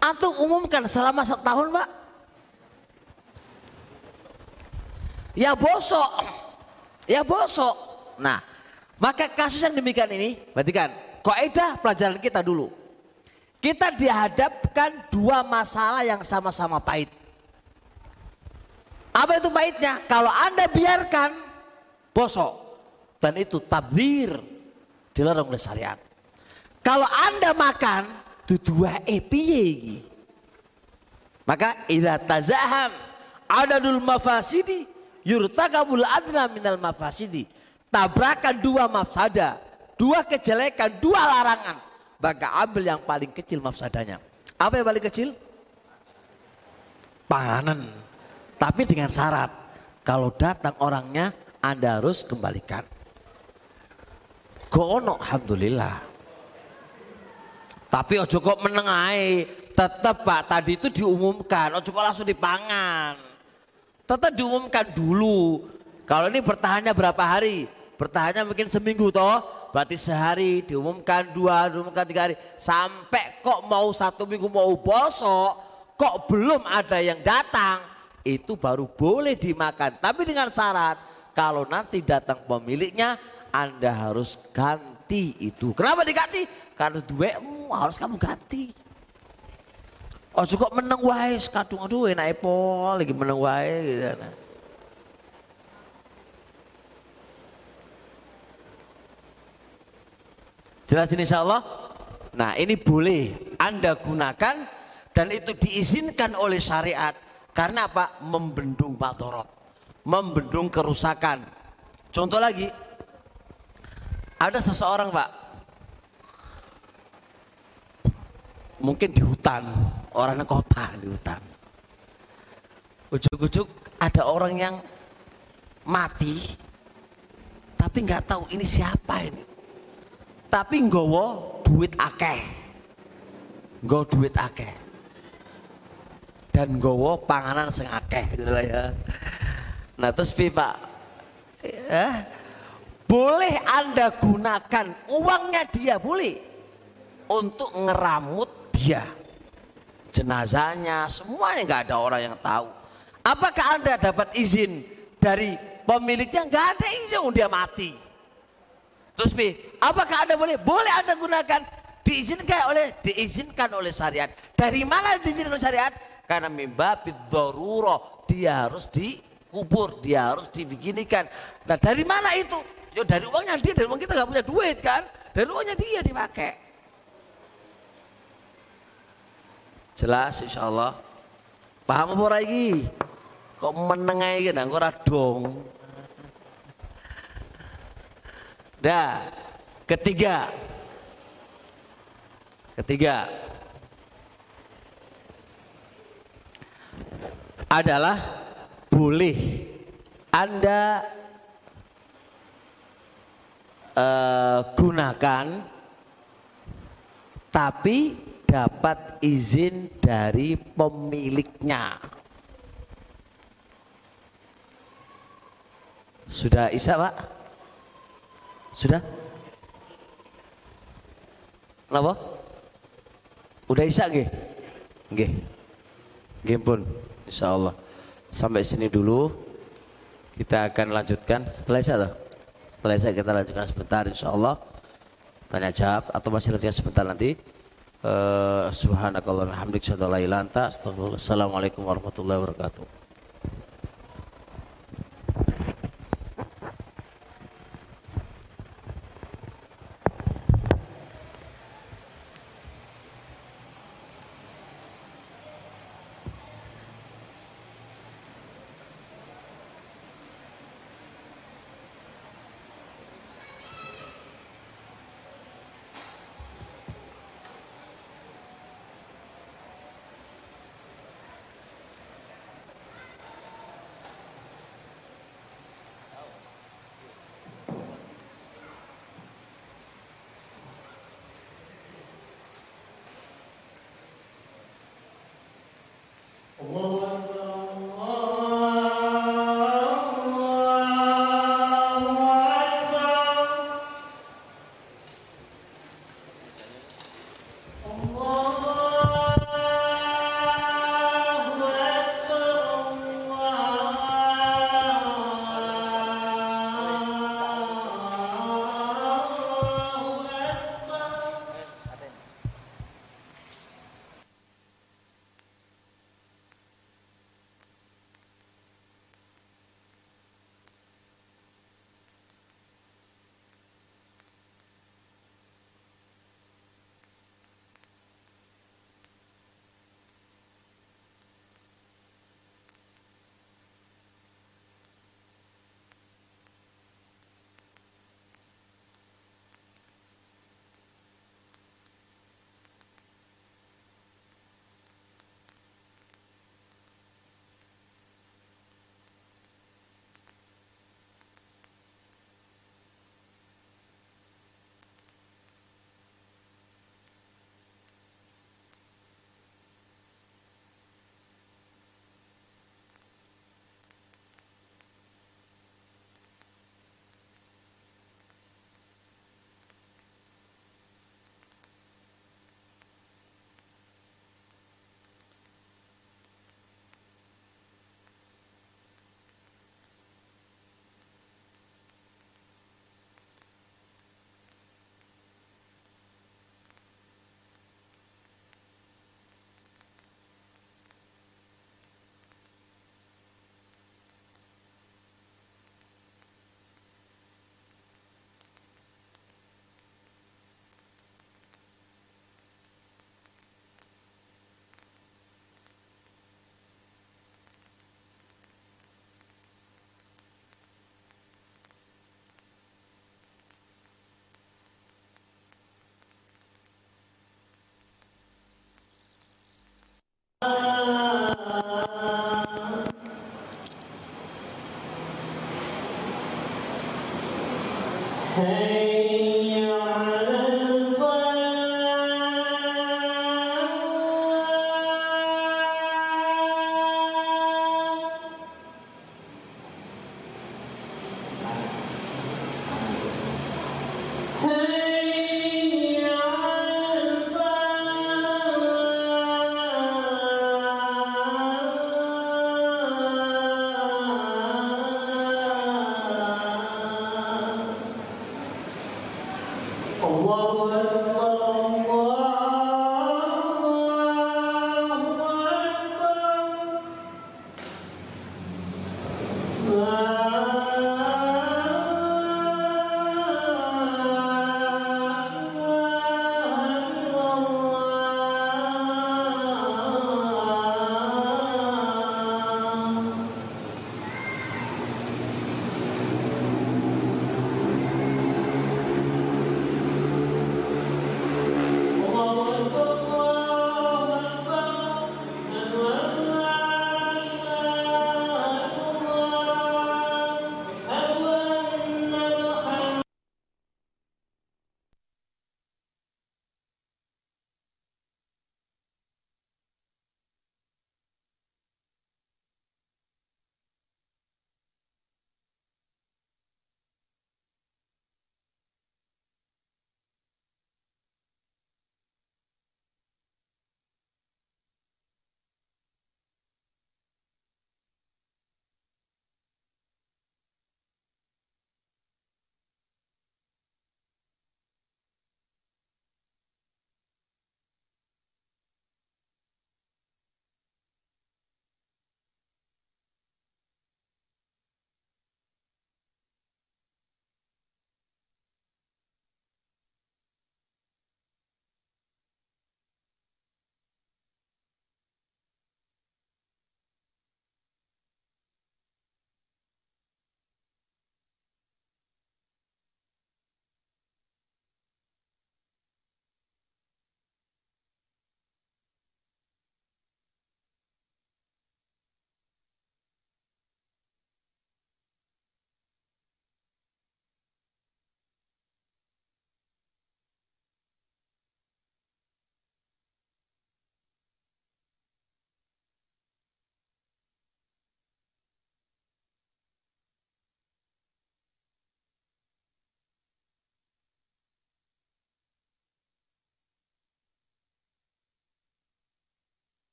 Antum umumkan selama setahun pak. Ya bosok, ya bosok. Nah, maka kasus yang demikian ini, berarti kan, kaidah pelajaran kita dulu. Kita dihadapkan dua masalah yang sama-sama pahit. Apa itu pahitnya? Kalau Anda biarkan bosok dan itu tabdir dilarang oleh syariat. Kalau Anda makan dua epiye maka idza tazaham adadul mafasidi yurtakabul adna minal mafasidi. Tabrakan dua mafsada, dua kejelekan, dua larangan. Maka ambil yang paling kecil mafsadanya. Apa yang paling kecil? Panganan tapi dengan syarat, kalau datang orangnya Anda harus kembalikan. Gono alhamdulillah. Tapi ojo kok menengai, tetap Pak tadi itu diumumkan, ojo kok langsung dipangan. Tetap diumumkan dulu. Kalau ini bertahannya berapa hari? Bertahannya mungkin seminggu toh, berarti sehari diumumkan dua, diumumkan tiga hari. Sampai kok mau satu minggu mau bosok, kok belum ada yang datang, itu baru boleh dimakan. Tapi dengan syarat kalau nanti datang pemiliknya, Anda harus ganti itu. Kenapa diganti? Karena duitmu harus kamu ganti. Oh cukup meneng wae kadung aduh enak pol lagi meneng wae gitu. Nah. Jelas ini insya Allah? Nah ini boleh Anda gunakan dan itu diizinkan oleh syariat. Karena apa? Membendung madorot. Membendung kerusakan. Contoh lagi. Ada seseorang pak. Mungkin di hutan. Orang kota di hutan. Ujuk-ujuk ada orang yang mati. Tapi nggak tahu ini siapa ini tapi nggawa duit akeh. Nggawa duit akeh. Dan nggawa panganan sing akeh gitu lah ya. Nah terus Pak, ya, boleh Anda gunakan uangnya dia boleh untuk ngeramut dia. Jenazahnya semuanya nggak ada orang yang tahu. Apakah Anda dapat izin dari pemiliknya? Nggak ada izin, dia mati. Terus B, apakah Anda boleh? Boleh Anda gunakan. Diizinkan oleh diizinkan oleh syariat. Dari mana diizinkan oleh syariat? Karena mimbabid daruro dia harus dikubur, dia harus dibeginikan. Nah, dari mana itu? Ya dari uangnya dia, dari uang kita nggak punya duit kan? Dari uangnya dia dipakai. Jelas insya Allah. Paham apa lagi? Kok menengai gitu, nggak dong. Dah, ketiga. Ketiga. Adalah boleh Anda uh, gunakan tapi dapat izin dari pemiliknya. Sudah Isa Pak? Sudah? Kenapa? Udah isya nggih? Nggih. Nggih pun insyaallah. Sampai sini dulu. Kita akan lanjutkan setelah toh? Setelah isya kita lanjutkan sebentar insyaallah. Tanya jawab atau masih lanjutkan sebentar nanti. Uh, subhanakallah alhamdulillah Assalamualaikum warahmatullahi wabarakatuh.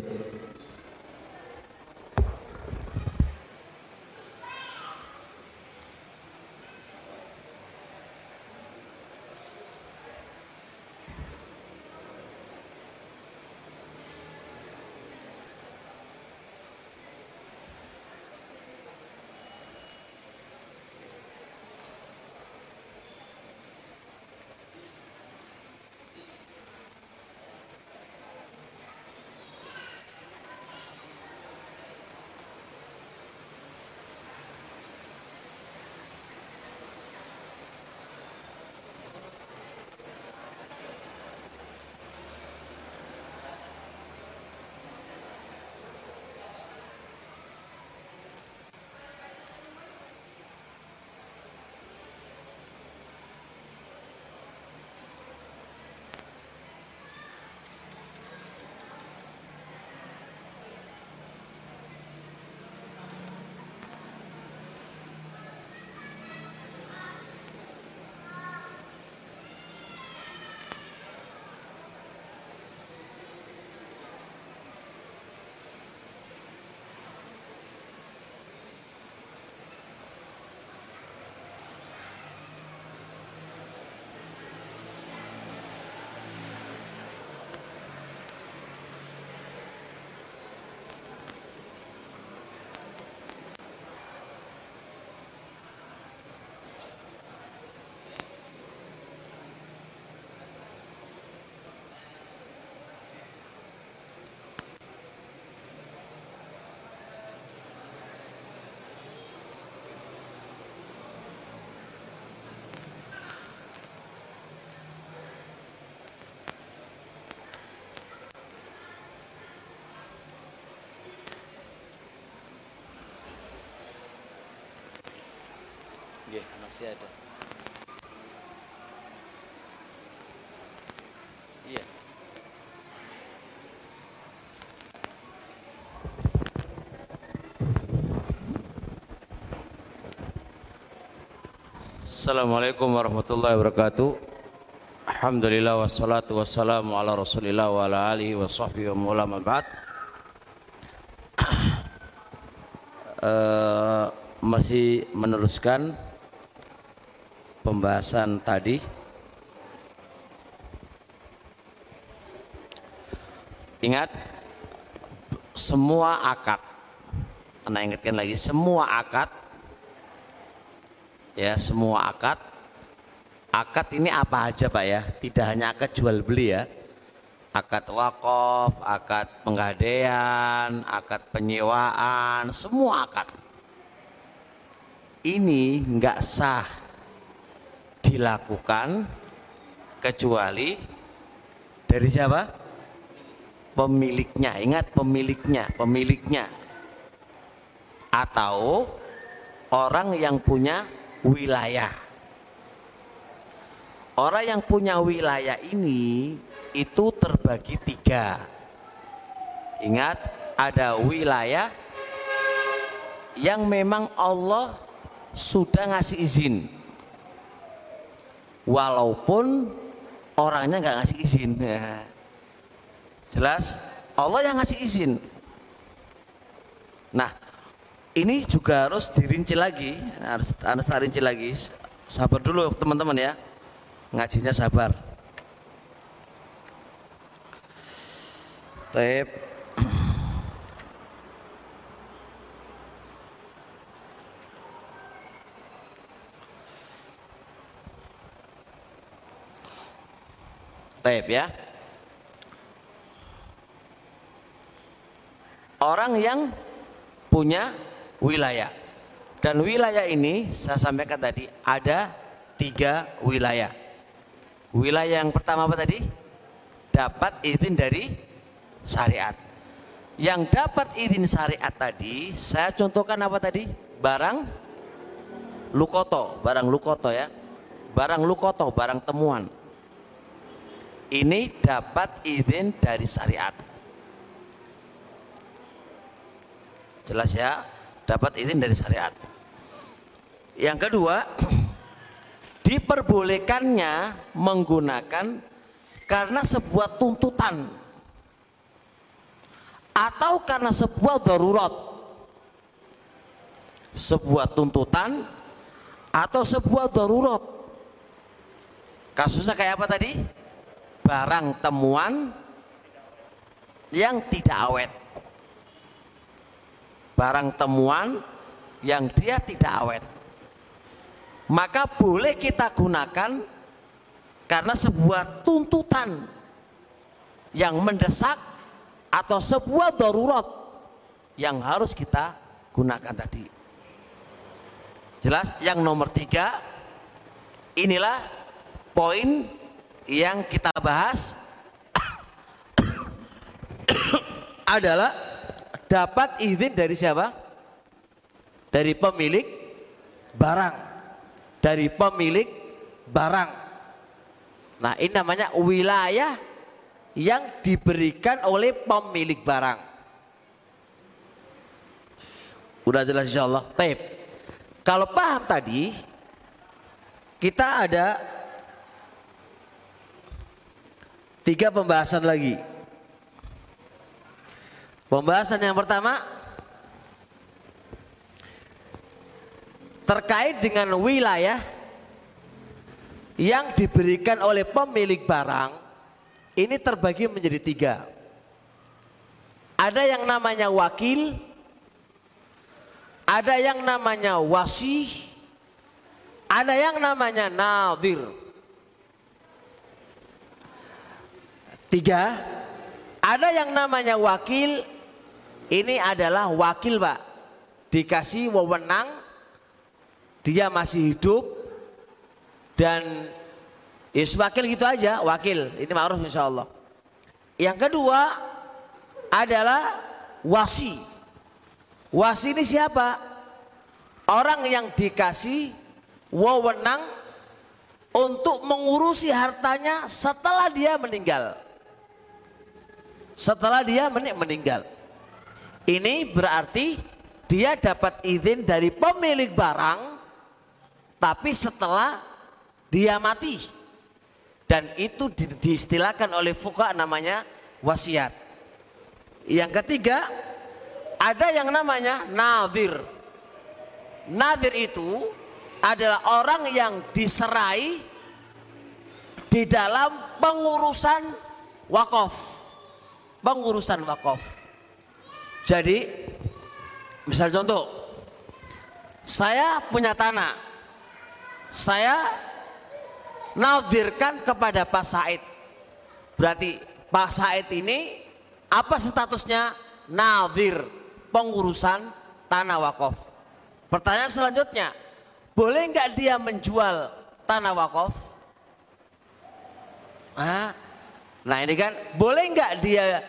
Cek. Ada. Iya. Assalamualaikum warahmatullahi wabarakatuh. Alhamdulillah wassalatu wassalamu ala Rasulillah wa ala alihi wa sahbihi wa mawla ma ba'd. *clears throat* Eh, masih meneruskan pembahasan tadi. Ingat semua akad Anda ingatkan lagi semua akad ya semua akad. Akad ini apa aja Pak ya? Tidak hanya akad jual beli ya. Akad wakaf akad penggadaian akad penyewaan semua akad. Ini nggak sah dilakukan kecuali dari siapa? Pemiliknya. Ingat pemiliknya, pemiliknya. Atau orang yang punya wilayah. Orang yang punya wilayah ini itu terbagi tiga. Ingat, ada wilayah yang memang Allah sudah ngasih izin walaupun orangnya nggak ngasih izin. Ya. jelas Allah yang ngasih izin. Nah ini juga harus dirinci lagi. Harus harus rinci lagi. Sabar dulu teman-teman ya. Ngajinya sabar. Taib Taib ya. Orang yang punya wilayah. Dan wilayah ini saya sampaikan tadi ada tiga wilayah. Wilayah yang pertama apa tadi? Dapat izin dari syariat. Yang dapat izin syariat tadi, saya contohkan apa tadi? Barang lukoto, barang lukoto ya. Barang lukoto, barang temuan ini dapat izin dari syariat. Jelas ya, dapat izin dari syariat. Yang kedua, *clears throat* diperbolehkannya menggunakan karena sebuah tuntutan atau karena sebuah darurat sebuah tuntutan atau sebuah darurat kasusnya kayak apa tadi barang temuan yang tidak awet barang temuan yang dia tidak awet maka boleh kita gunakan karena sebuah tuntutan yang mendesak atau sebuah darurat yang harus kita gunakan tadi. Jelas? Yang nomor tiga, inilah poin yang kita bahas *coughs* adalah dapat izin dari siapa? Dari pemilik barang. Dari pemilik barang. Nah ini namanya wilayah yang diberikan oleh pemilik barang. Udah jelas insya Allah. Baik. Kalau paham tadi, kita ada tiga pembahasan lagi. Pembahasan yang pertama terkait dengan wilayah yang diberikan oleh pemilik barang ini terbagi menjadi tiga. Ada yang namanya wakil, ada yang namanya wasi, ada yang namanya nadir. Tiga, ada yang namanya wakil, ini adalah wakil pak, dikasih wewenang, dia masih hidup, dan Is wakil gitu aja, wakil. Ini ma'ruf insya Allah. Yang kedua adalah wasi. Wasi ini siapa? Orang yang dikasih wewenang untuk mengurusi hartanya setelah dia meninggal. Setelah dia meninggal. Ini berarti dia dapat izin dari pemilik barang tapi setelah dia mati dan itu di, diistilahkan oleh fuka namanya wasiat. Yang ketiga ada yang namanya nazir. Nazir itu adalah orang yang diserai di dalam pengurusan wakaf. Pengurusan wakaf. Jadi misal contoh saya punya tanah. Saya nadirkan kepada Pak Said. Berarti Pak Said ini apa statusnya? Nadir, pengurusan tanah wakaf. Pertanyaan selanjutnya, boleh nggak dia menjual tanah wakaf? Nah ini kan, boleh nggak dia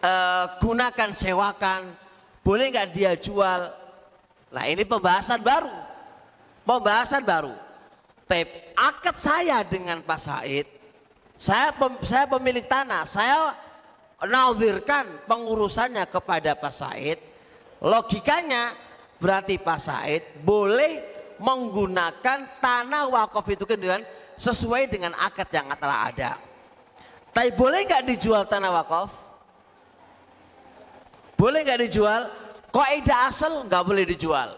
uh, gunakan sewakan? Boleh nggak dia jual? Nah ini pembahasan baru, pembahasan baru tape akad saya dengan Pak Said, saya pem, saya pemilik tanah, saya nazirkan pengurusannya kepada Pak Said. Logikanya berarti Pak Said boleh menggunakan tanah wakaf itu kan dengan sesuai dengan akad yang telah ada. Tapi boleh nggak dijual tanah wakaf? Boleh nggak dijual? Kaidah asal nggak boleh dijual.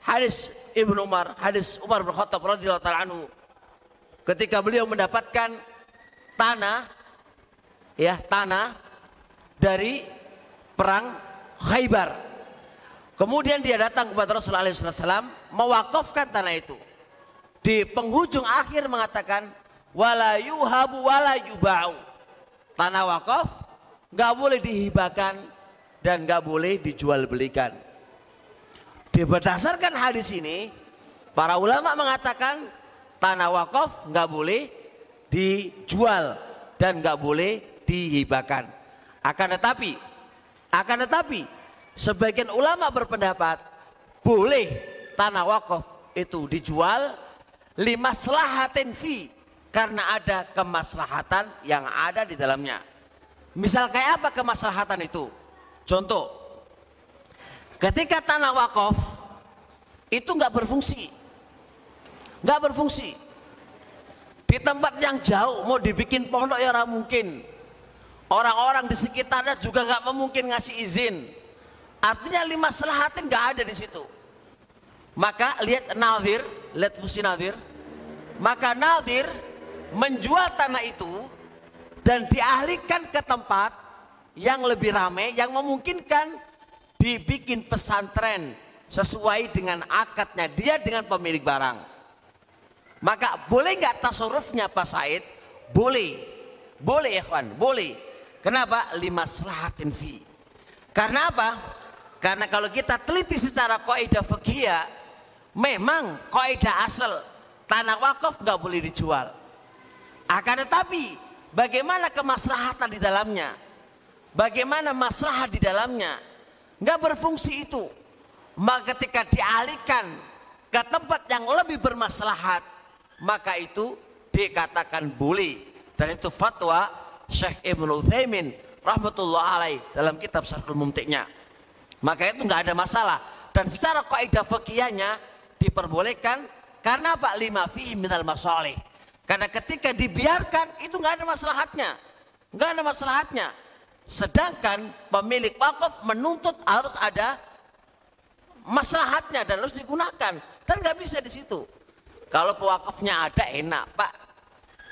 Hadis Ibnu Umar, hadis Umar bin Khattab radhiyallahu taala anhu. Ketika beliau mendapatkan tanah ya, tanah dari perang Khaybar. Kemudian dia datang kepada Rasulullah SAW mewakafkan tanah itu. Di penghujung akhir mengatakan wala yuhabu wala yubau. Tanah wakaf nggak boleh dihibahkan dan nggak boleh dijual belikan. Berdasarkan hadis ini, para ulama mengatakan tanah wakaf nggak boleh dijual dan nggak boleh dihibahkan. Akan tetapi, akan tetapi, sebagian ulama berpendapat boleh tanah wakaf itu dijual lima selahatin fi karena ada kemaslahatan yang ada di dalamnya. Misal kayak apa kemaslahatan itu? Contoh, Ketika tanah wakaf itu nggak berfungsi, nggak berfungsi. Di tempat yang jauh mau dibikin pondok ya mungkin, Orang-orang di sekitarnya juga nggak memungkin ngasih izin. Artinya lima selahatin nggak ada di situ. Maka lihat Nadir, lihat fungsi Nadir. Maka Nadir menjual tanah itu dan dialihkan ke tempat yang lebih ramai yang memungkinkan dibikin pesantren sesuai dengan akadnya dia dengan pemilik barang. Maka boleh nggak tasarufnya Pak Said? Boleh. Boleh kawan, boleh. Kenapa? Lima selahatin fi. Karena apa? Karena kalau kita teliti secara kaidah fikih memang kaidah asal tanah wakaf nggak boleh dijual. Akan tetapi bagaimana kemaslahatan di dalamnya? Bagaimana maslahat di dalamnya? Nggak berfungsi itu. Maka ketika dialihkan ke tempat yang lebih bermaslahat, maka itu dikatakan boleh. Dan itu fatwa Syekh Ibnu Utsaimin rahmatullah alaih dalam kitab Syarhul Mumtiknya. Maka itu nggak ada masalah dan secara kaidah fikihnya diperbolehkan karena apa lima fi minal masalih. Karena ketika dibiarkan itu nggak ada maslahatnya, nggak ada maslahatnya. Sedangkan pemilik wakaf menuntut harus ada maslahatnya dan harus digunakan dan nggak bisa di situ. Kalau pewakafnya ada enak pak,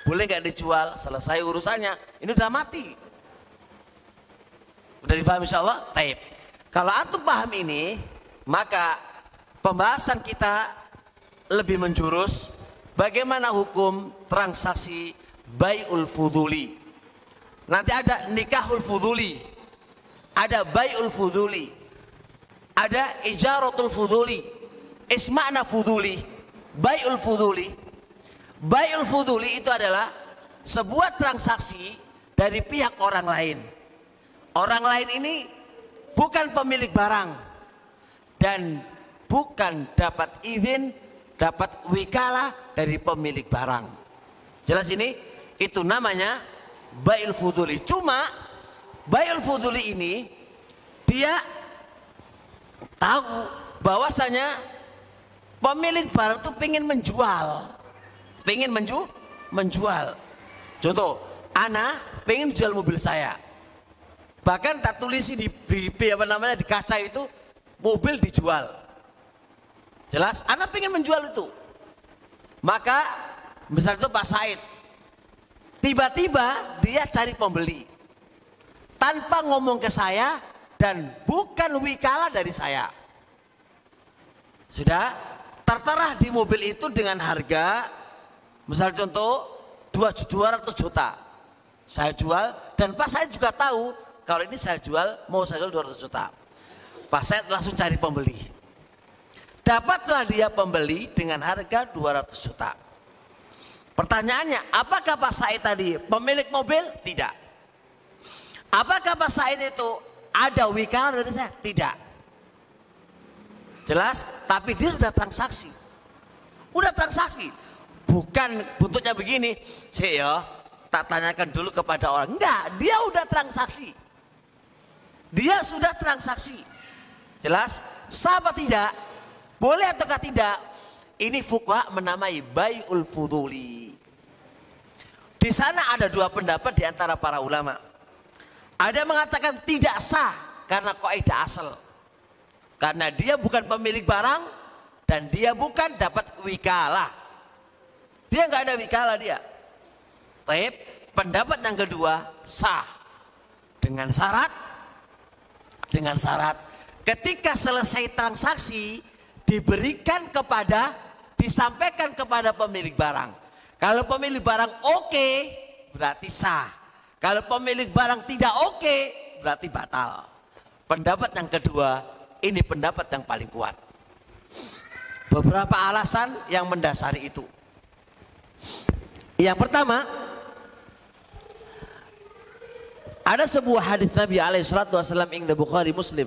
boleh nggak dijual? Selesai urusannya. Ini udah mati. Udah dipahami insya Allah? Taib. Kalau antum paham ini, maka pembahasan kita lebih menjurus bagaimana hukum transaksi bayul fuduli. Nanti ada nikahul fuduli, ada bayul fuduli, ada ijaratul fuduli, isma'na fuduli, bayul fuduli, Bayul fuduli itu adalah sebuah transaksi dari pihak orang lain. Orang lain ini bukan pemilik barang dan bukan dapat izin, dapat wikala dari pemilik barang. Jelas ini? Itu namanya bayul fuduli. Cuma bayul fuduli ini dia tahu bahwasanya pemilik barang itu pengen menjual pengen menju menjual. Contoh, Ana pengen jual mobil saya. Bahkan tak tulisi di, di, di apa namanya di kaca itu mobil dijual. Jelas, Ana pengen menjual itu. Maka misalnya itu Pak Said, tiba-tiba dia cari pembeli tanpa ngomong ke saya dan bukan wikala dari saya. Sudah tertera di mobil itu dengan harga Misal contoh 200 juta. Saya jual dan Pak saya juga tahu kalau ini saya jual mau saya jual 200 juta. Pak saya langsung cari pembeli. Dapatlah dia pembeli dengan harga 200 juta. Pertanyaannya, apakah Pak Said tadi pemilik mobil? Tidak. Apakah Pak Said itu ada wikala dari saya? Tidak. Jelas, tapi dia sudah transaksi. Udah transaksi bukan bentuknya begini sih ya tak tanyakan dulu kepada orang enggak dia udah transaksi dia sudah transaksi jelas sahabat tidak boleh ataukah tidak ini fuqaha menamai bayul fuduli. Di sana ada dua pendapat di antara para ulama. Ada mengatakan tidak sah karena kaidah asal. Karena dia bukan pemilik barang dan dia bukan dapat wikalah dia nggak ada wikala dia. Taib, pendapat yang kedua sah. Dengan syarat dengan syarat ketika selesai transaksi diberikan kepada disampaikan kepada pemilik barang. Kalau pemilik barang oke okay, berarti sah. Kalau pemilik barang tidak oke okay, berarti batal. Pendapat yang kedua ini pendapat yang paling kuat. Beberapa alasan yang mendasari itu. Yang pertama, ada sebuah hadis Nabi alaihi salatu wasallam ing Bukhari Muslim.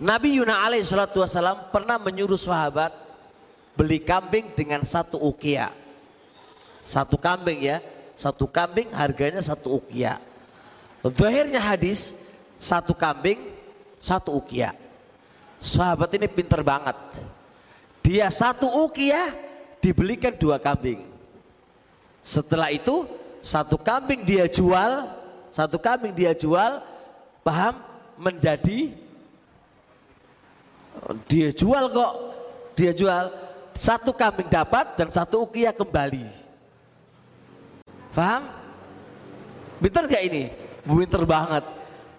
Nabi Yuna alaihi salatu wasallam pernah menyuruh sahabat beli kambing dengan satu ukia. Satu kambing ya, satu kambing harganya satu ukia. Zahirnya hadis satu kambing satu ukia. Sahabat ini pinter banget. Dia satu ukia dibelikan dua kambing. Setelah itu satu kambing dia jual satu kambing dia jual, paham? Menjadi dia jual kok, dia jual satu kambing dapat dan satu ukia kembali. Paham? Pinter gak ini? Pinter banget.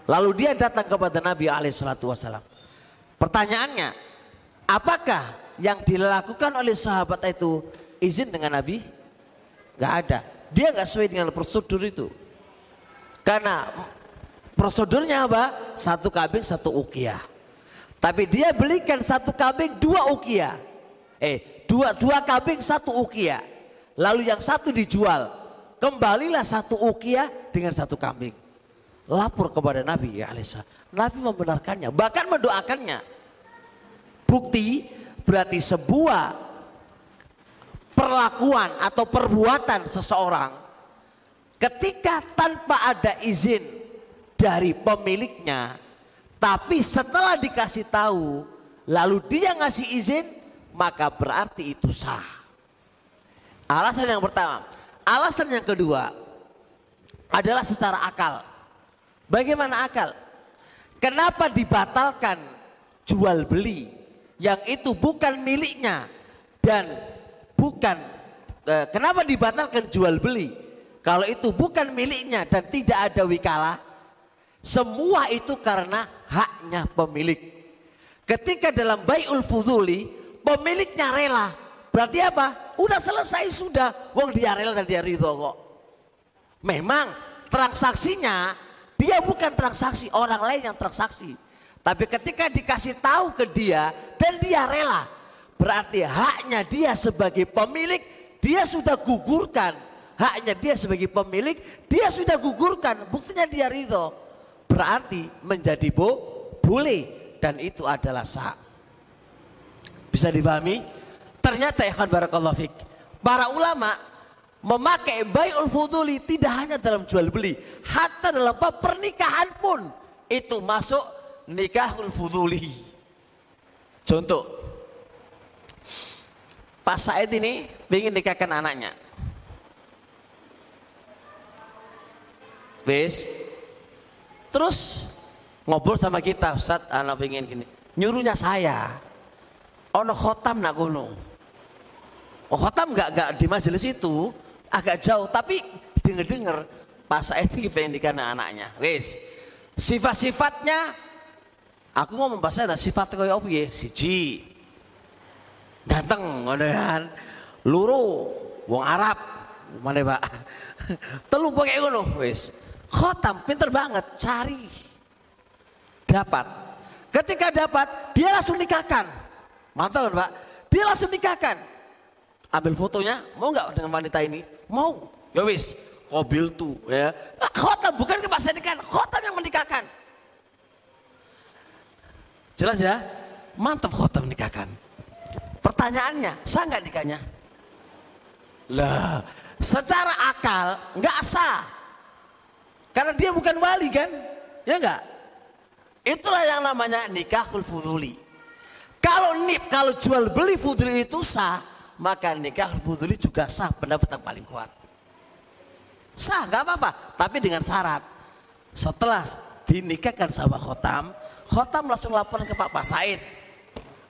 Lalu dia datang kepada Nabi alaihissalatu wassalam. Pertanyaannya, apakah yang dilakukan oleh sahabat itu izin dengan Nabi? Gak ada. Dia gak sesuai dengan prosedur itu. Karena prosedurnya apa? Satu kambing, satu ukiah. Tapi dia belikan satu kambing, dua ukiah. Eh, dua dua kambing, satu ukiah. Lalu yang satu dijual. Kembalilah satu ukiah dengan satu kambing lapor kepada Nabi ya Alisa. Nabi membenarkannya, bahkan mendoakannya. Bukti berarti sebuah perlakuan atau perbuatan seseorang ketika tanpa ada izin dari pemiliknya, tapi setelah dikasih tahu, lalu dia ngasih izin, maka berarti itu sah. Alasan yang pertama, alasan yang kedua adalah secara akal. Bagaimana akal? Kenapa dibatalkan jual beli yang itu bukan miliknya dan bukan eh, kenapa dibatalkan jual beli kalau itu bukan miliknya dan tidak ada wikalah? Semua itu karena haknya pemilik. Ketika dalam baiul fuduli pemiliknya rela, berarti apa? Udah selesai sudah, wong dia rela dan dia ridho kok. Memang transaksinya dia bukan transaksi, orang lain yang transaksi. Tapi ketika dikasih tahu ke dia dan dia rela, berarti haknya dia sebagai pemilik dia sudah gugurkan. Haknya dia sebagai pemilik dia sudah gugurkan. Buktinya dia ridho. Berarti menjadi bo boleh dan itu adalah sah. Bisa dipahami? Ternyata ya kan barakallahu fik. Para ulama memakai bayul fuduli tidak hanya dalam jual beli, hatta dalam pernikahan pun itu masuk nikahul fuduli. Contoh, Pak Said ini ingin nikahkan anaknya. Wes, terus ngobrol sama kita, Ustaz, anak ingin gini. Nyuruhnya saya, ono khotam nak gunung. Oh khotam nggak nggak di majelis itu, agak jauh tapi denger-denger pas saya ini pengen nikah anaknya. Wis. Sifat-sifatnya aku ngomong pas saya sifatnya kayak apa ya? Siji. Ganteng ngono kan? Luru wong Arab. Mana pak? *laughs* Telu pakai ngono wis. Khotam pinter banget cari. Dapat. Ketika dapat dia langsung nikahkan mantap kan pak dia langsung nikahkan ambil fotonya mau nggak dengan wanita ini Mau. Ya wis, mobil tuh ya. Nah, khotam bukan ke pasar kan, khotam yang menikahkan. Jelas ya? Mantap khotam nikahkan. Pertanyaannya, sah nggak nikahnya? Lah, secara akal nggak sah. Karena dia bukan wali kan? Ya enggak? Itulah yang namanya nikahul fuduli. Kalau nip, kalau jual beli fuduli itu sah, maka nikah fuduli juga sah pendapat yang paling kuat. Sah, gak apa-apa, tapi dengan syarat. Setelah dinikahkan sama khotam, khotam langsung laporan ke Pak Pak Said.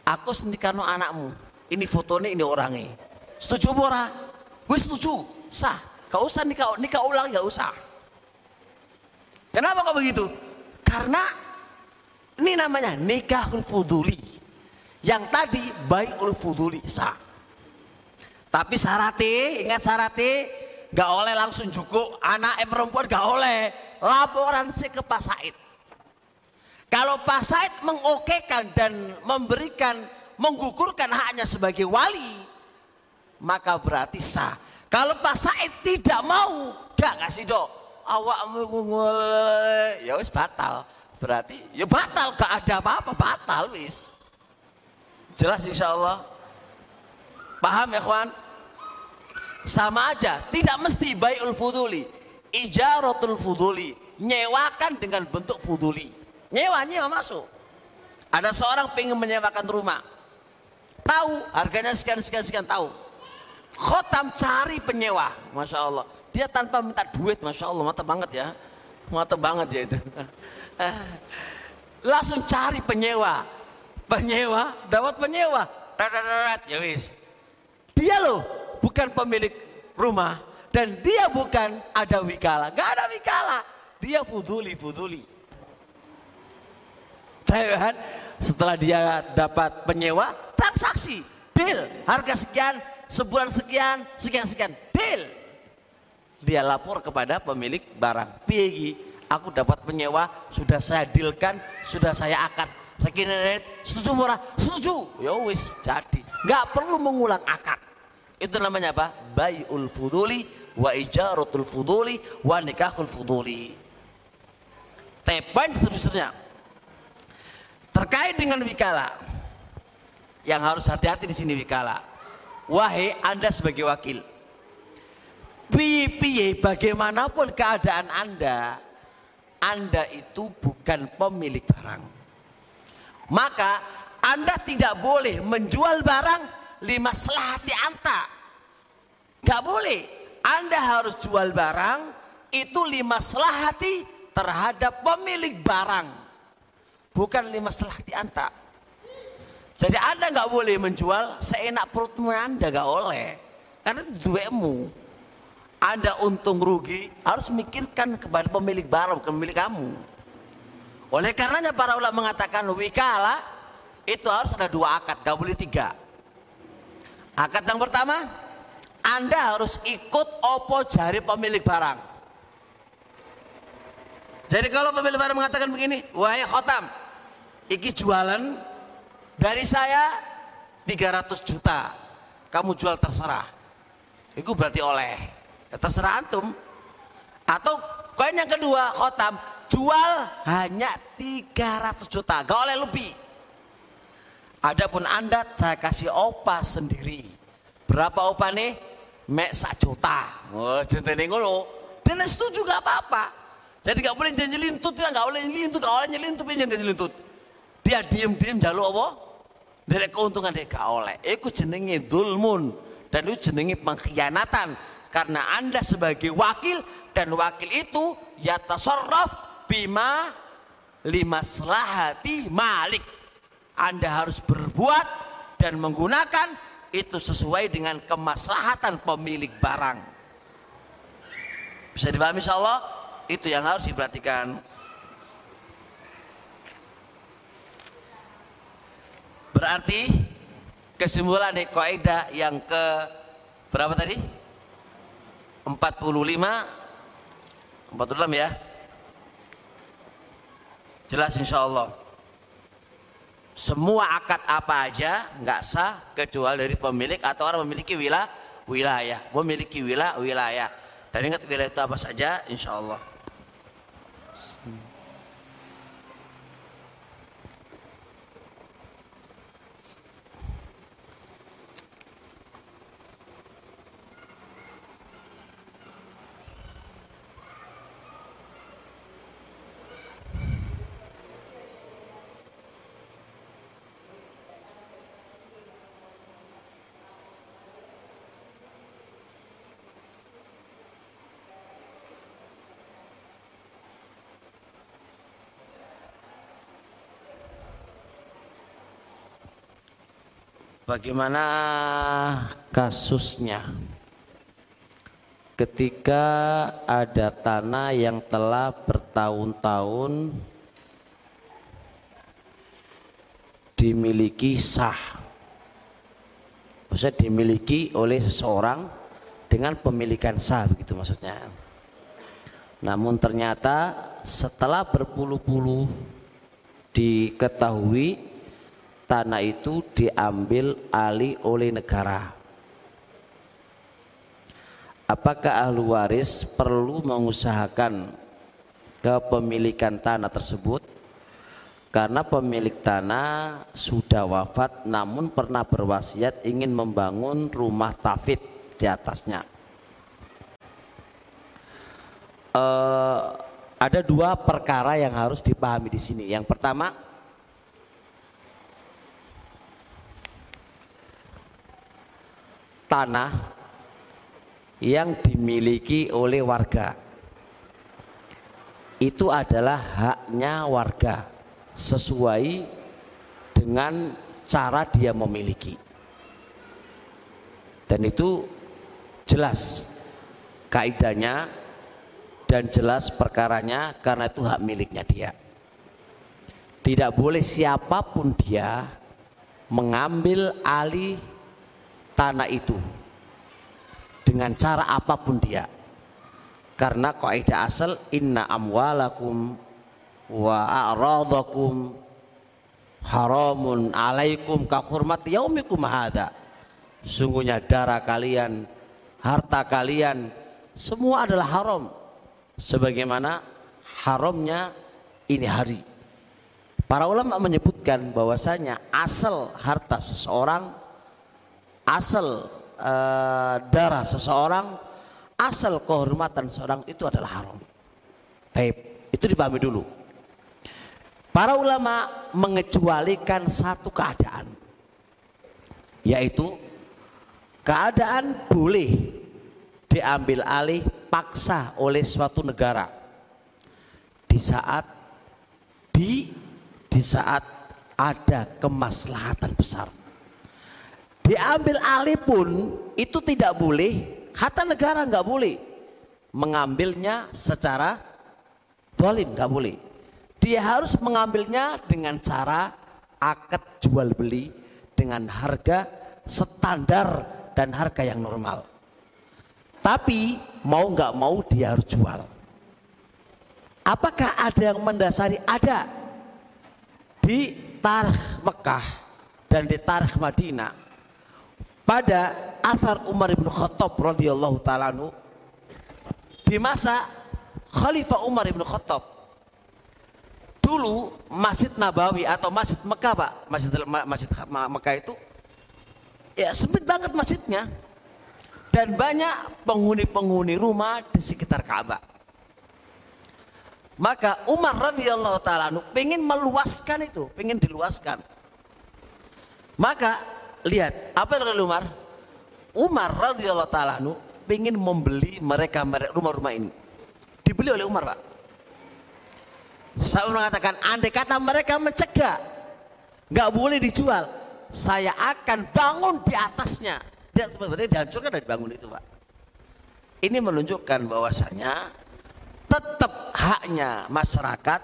Aku no anakmu, ini fotonya, ini orangnya. Setuju bora? Gue setuju, sah. Gak usah nikah, nikah ulang gak usah. Kenapa kok begitu? Karena ini namanya nikahul fuduli. Yang tadi baiul fuduli sah. Tapi syaratnya, ingat syaratnya, gak oleh langsung cukup anak perempuan gak oleh. Laporan sih ke Pak Said. Kalau Pak Said mengokekan dan memberikan, menggugurkan haknya sebagai wali, maka berarti sah. Kalau Pak Said tidak mau, gak kasih dok. Awak ya wis batal. Berarti ya batal, gak ada apa-apa, batal wis. Jelas insya Allah. Paham ya kawan? Sama aja, tidak mesti bayul fuduli. Ijaratul fuduli, nyewakan dengan bentuk fuduli. Nyewa, nyewa masuk. Ada seorang pengen menyewakan rumah. Tahu harganya sekian sekian sekian tahu. Khotam cari penyewa, masya Allah. Dia tanpa minta duit, masya Allah, mata banget ya. Mantap banget ya itu. *laughs* Langsung cari penyewa. Penyewa, dapat penyewa. Ya wis. Dia loh bukan pemilik rumah dan dia bukan ada wikala. Gak ada wikala. Dia fuduli, fuduli. Kan? Setelah dia dapat penyewa, transaksi, deal, harga sekian, sebulan sekian, sekian sekian, deal. Dia lapor kepada pemilik barang. Piegi, aku dapat penyewa, sudah saya dealkan, sudah saya akad. Rekinet, setuju murah, setuju. Ya wis, jadi. Nggak perlu mengulang akad. Itu namanya apa? Bayul fuduli wa ijaratul fuduli wa nikahul fuduli. Tepan seterusnya. Terkait dengan wikala. Yang harus hati-hati di sini wikala. Wahai Anda sebagai wakil. Piye-piye bagaimanapun keadaan Anda, Anda itu bukan pemilik barang. Maka Anda tidak boleh menjual barang lima selati anta. Gak boleh. Anda harus jual barang itu lima selahati terhadap pemilik barang. Bukan lima selahati anta. Jadi Anda nggak boleh menjual seenak perutmu Anda nggak oleh. Karena itu duitmu. Anda untung rugi harus mikirkan kepada pemilik barang bukan pemilik kamu. Oleh karenanya para ulama mengatakan wikala itu harus ada dua akad, gak boleh tiga. Akad yang pertama, Anda harus ikut opo jari pemilik barang. Jadi kalau pemilik barang mengatakan begini, wahai khotam, iki jualan dari saya 300 juta, kamu jual terserah. Itu berarti oleh, ya terserah antum. Atau koin yang kedua, khotam, jual hanya 300 juta, gak oleh lebih. Adapun Anda saya kasih opa sendiri. Berapa opa nih? Mek sak juta. Oh, jentene ngono. Dan setuju gak apa-apa. Jadi gak boleh janji lintut ya, gak boleh lintut, gak boleh nyelintut, janji lintut. Dia diem-diem jaluk apa? Dari keuntungan dia gak oleh. Itu jenenge dulmun dan itu jenenge pengkhianatan. Karena Anda sebagai wakil dan wakil itu ya tasarraf bima lima selahati malik. Anda harus berbuat dan menggunakan itu sesuai dengan kemaslahatan pemilik barang. Bisa dipahami insya Allah? Itu yang harus diperhatikan. Berarti kesimpulan nih kaidah yang ke berapa tadi? 45 46 ya. Jelas insya Allah semua akad apa aja nggak sah kecuali dari pemilik atau orang memiliki wilayah wilayah. Memiliki wilayah wilayah. Dan ingat wilayah itu apa saja? Insya Allah Bagaimana kasusnya? Ketika ada tanah yang telah bertahun-tahun dimiliki sah. Maksudnya dimiliki oleh seseorang dengan pemilikan sah begitu maksudnya. Namun ternyata setelah berpuluh-puluh diketahui tanah itu diambil alih oleh negara. Apakah ahli waris perlu mengusahakan kepemilikan tanah tersebut? Karena pemilik tanah sudah wafat namun pernah berwasiat ingin membangun rumah tafid di atasnya. Uh, ada dua perkara yang harus dipahami di sini. Yang pertama, tanah yang dimiliki oleh warga. itu adalah haknya warga sesuai dengan cara dia memiliki. Dan itu jelas kaidahnya dan jelas perkaranya karena itu hak miliknya dia. Tidak boleh siapa pun dia mengambil alih tanah itu dengan cara apa pun dia. Karena kaidah asal inna amwalakum wa a'radakum haramun alaikum ka hurmat yaumikum hadza. Sungguhnya darah kalian, harta kalian semua adalah haram sebagaimana haramnya ini hari. Para ulama menyebutkan bahwasanya asal harta seseorang, asal e, darah seseorang, asal kehormatan seseorang itu adalah haram. Baik, itu dipahami dulu. Para ulama mengecualikan satu keadaan, yaitu keadaan boleh diambil alih paksa oleh suatu negara di saat di di saat ada kemaslahatan besar. Diambil alih pun itu tidak boleh, harta negara nggak boleh mengambilnya secara dolim nggak boleh. Dia harus mengambilnya dengan cara akad jual beli dengan harga standar dan harga yang normal. Tapi mau nggak mau dia harus jual. Apakah ada yang mendasari? Ada di tarikh Mekah dan di tarikh Madinah pada asar Umar bin Khattab radhiyallahu taala di masa Khalifah Umar bin Khattab. Dulu Masjid Nabawi atau Masjid Mekah Pak Masjid Masjid Mekah itu ya sempit banget masjidnya. Dan banyak penghuni-penghuni rumah di sekitar Ka'bah. Maka Umar radhiyallahu taala pengen meluaskan itu, pengen diluaskan. Maka lihat apa yang Umar? Umar radhiyallahu taala pengen membeli mereka rumah-rumah ini. Dibeli oleh Umar, Pak. Saya mengatakan, andai kata mereka mencegah, nggak boleh dijual, saya akan bangun di atasnya. Dia berarti dihancurkan dan dibangun itu, Pak. Ini menunjukkan bahwasanya tetap haknya masyarakat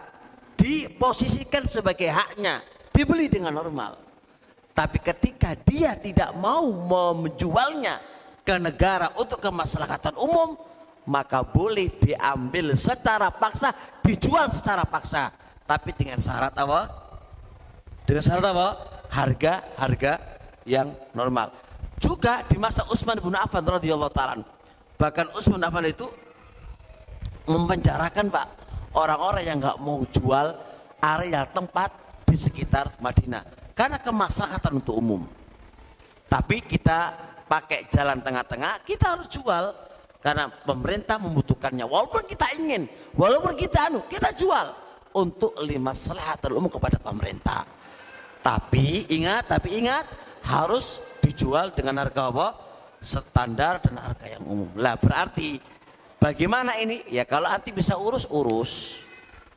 diposisikan sebagai haknya dibeli dengan normal tapi ketika dia tidak mau menjualnya ke negara untuk kemaslahatan umum maka boleh diambil secara paksa dijual secara paksa. Tapi dengan syarat apa? Dengan syarat apa? Harga harga yang normal. Juga di masa Utsman bin Affan radhiyallahu taala bahkan Utsman bin Affan itu mempenjarakan Pak orang-orang yang nggak mau jual area tempat di sekitar Madinah karena kemaslahatan untuk umum. Tapi kita pakai jalan tengah-tengah, kita harus jual karena pemerintah membutuhkannya. Walaupun kita ingin, walaupun kita anu, kita jual untuk lima selatan umum kepada pemerintah. Tapi ingat, tapi ingat harus dijual dengan harga apa? Standar dan harga yang umum. Lah berarti Bagaimana ini? Ya kalau nanti bisa urus, urus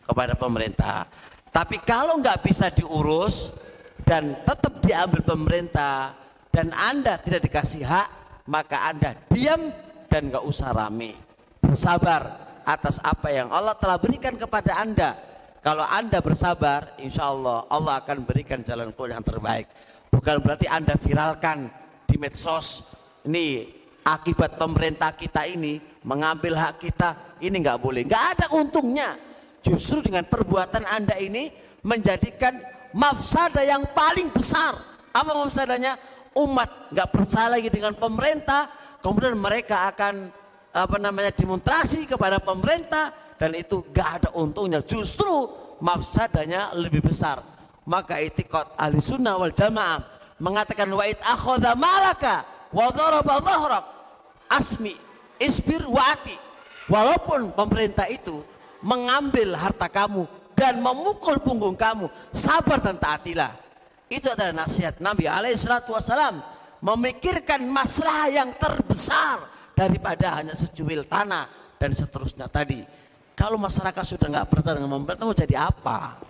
kepada pemerintah. Tapi kalau nggak bisa diurus dan tetap diambil pemerintah dan Anda tidak dikasih hak, maka Anda diam dan nggak usah rame. Bersabar atas apa yang Allah telah berikan kepada Anda. Kalau Anda bersabar, insya Allah Allah akan berikan jalan keluar yang terbaik. Bukan berarti Anda viralkan di medsos. Ini akibat pemerintah kita ini mengambil hak kita ini nggak boleh nggak ada untungnya justru dengan perbuatan anda ini menjadikan mafsada yang paling besar. Apa mafsadanya? Umat. Nggak percaya lagi dengan pemerintah kemudian mereka akan apa namanya demonstrasi kepada pemerintah dan itu nggak ada untungnya. Justru mafsadanya lebih besar. Maka itikot ahli sunnah wal jamaah mengatakan wa'id akhoda malaka wa asmi isbir waati. Walaupun pemerintah itu mengambil harta kamu dan memukul punggung kamu, sabar dan taatilah. Itu adalah nasihat Nabi alaihissalatu wassalam. Memikirkan masalah yang terbesar daripada hanya secuil tanah dan seterusnya tadi. Kalau masyarakat sudah nggak percaya dengan pemerintah jadi apa?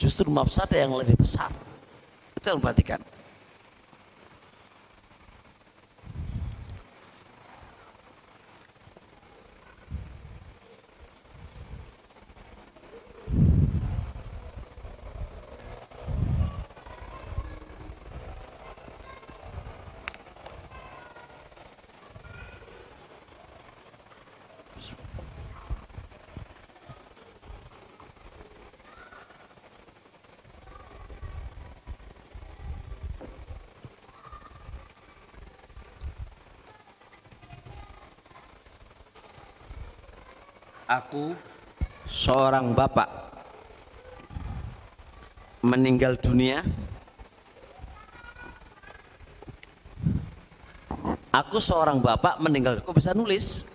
Justru mafsadah yang lebih besar. Itu yang perhatikan. Aku seorang bapak meninggal dunia. Aku seorang bapak meninggal. Kok bisa nulis?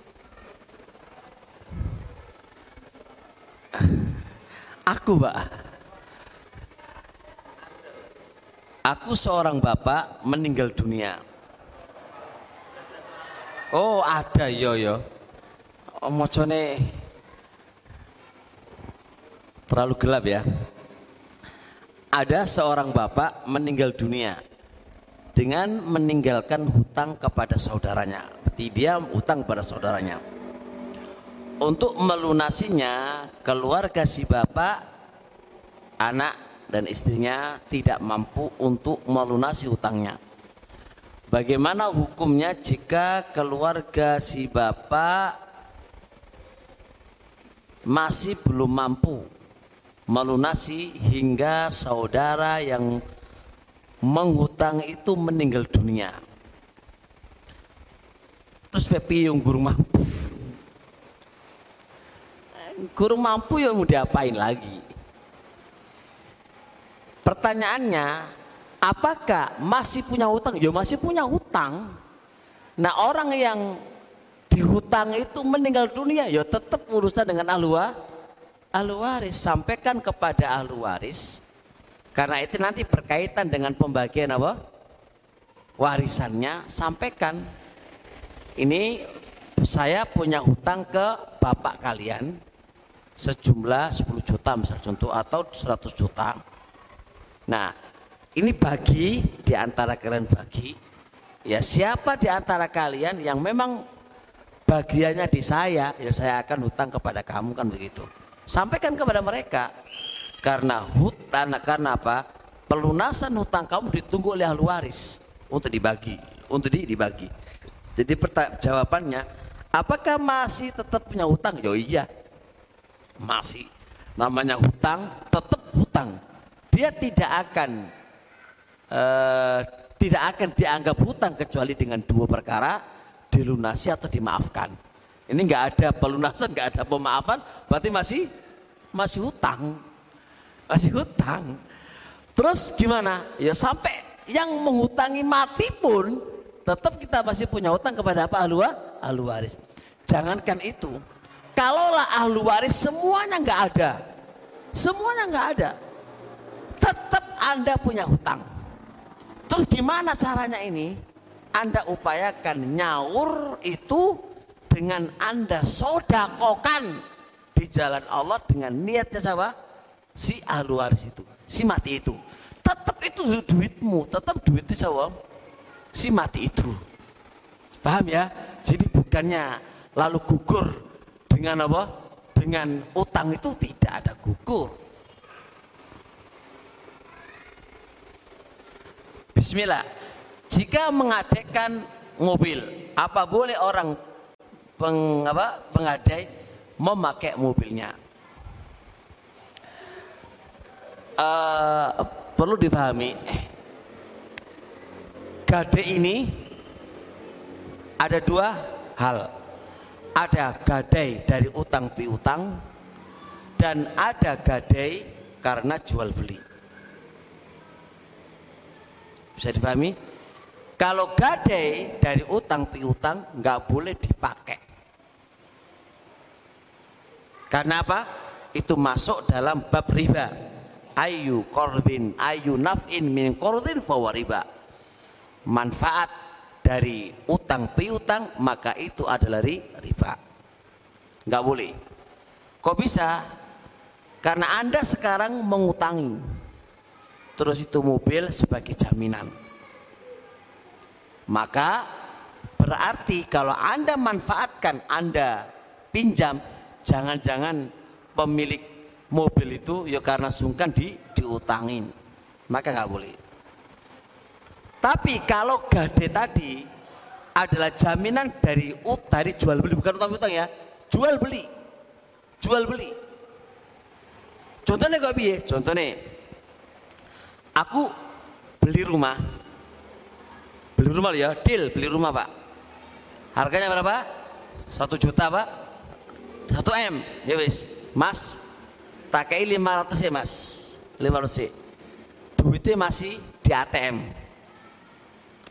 Aku, Pak. Aku seorang bapak meninggal dunia. Oh, ada yo yo. Oh, mocone terlalu gelap ya. Ada seorang bapak meninggal dunia dengan meninggalkan hutang kepada saudaranya. Berarti dia hutang kepada saudaranya. Untuk melunasinya, keluarga si bapak, anak dan istrinya tidak mampu untuk melunasi hutangnya. Bagaimana hukumnya jika keluarga si bapak masih belum mampu melunasi hingga saudara yang menghutang itu meninggal dunia. Terus Pepi yang guru mampu. Guru mampu ya mau diapain lagi? Pertanyaannya, apakah masih punya hutang? Ya masih punya hutang. Nah orang yang dihutang itu meninggal dunia, ya tetap urusan dengan alwa, ahli. Sampaikan kepada ahli waris, karena itu nanti berkaitan dengan pembagian apa? Warisannya, sampaikan. Ini saya punya hutang ke bapak kalian sejumlah 10 juta misal contoh atau 100 juta. Nah, ini bagi di antara kalian bagi. Ya siapa di antara kalian yang memang bagiannya di saya, ya saya akan hutang kepada kamu kan begitu. Sampaikan kepada mereka. Karena hutang karena apa? Pelunasan hutang kamu ditunggu oleh ahli waris untuk dibagi, untuk dibagi. Jadi jawabannya, apakah masih tetap punya hutang? Ya iya, masih. Namanya hutang, tetap hutang. Dia tidak akan uh, tidak akan dianggap hutang kecuali dengan dua perkara dilunasi atau dimaafkan. Ini nggak ada pelunasan, nggak ada pemaafan, berarti masih masih hutang, masih hutang. Terus gimana? Ya sampai yang menghutangi mati pun tetap kita masih punya hutang kepada apa ahlu, ahlu waris. Jangankan itu, kalaulah ahlu waris semuanya nggak ada, semuanya nggak ada, tetap anda punya hutang. Terus gimana caranya ini? Anda upayakan nyaur itu dengan anda sodakokan di jalan Allah dengan niatnya siapa? Si ahlu waris itu, si mati itu. Tetap itu duitmu, tetap duitnya siapa? si mati itu. Paham ya? Jadi bukannya lalu gugur dengan apa? Dengan utang itu tidak ada gugur. Bismillah. Jika mengadaikan mobil, apa boleh orang peng, apa, pengadai memakai mobilnya? Uh, perlu dipahami gade ini ada dua hal. Ada gadai dari utang piutang dan ada gadai karena jual beli. Bisa dipahami? Kalau gadai dari utang piutang nggak boleh dipakai. Karena apa? Itu masuk dalam bab riba. Ayu korbin, ayu nafin min korbin fawa riba manfaat dari utang piutang maka itu adalah riba nggak boleh Kok bisa? Karena Anda sekarang mengutangi. Terus itu mobil sebagai jaminan. Maka berarti kalau Anda manfaatkan, Anda pinjam, jangan-jangan pemilik mobil itu ya karena sungkan di diutangin. Maka nggak boleh. Tapi kalau gade tadi adalah jaminan dari ut jual beli bukan utang utang ya, jual beli, jual beli. Contohnya kok biye? Contohnya, aku beli rumah, beli rumah ya, deal beli rumah pak. Harganya berapa? Satu juta pak, satu m, ya wis, mas, tak kayak lima ratus ya mas, lima ratus duitnya masih di ATM.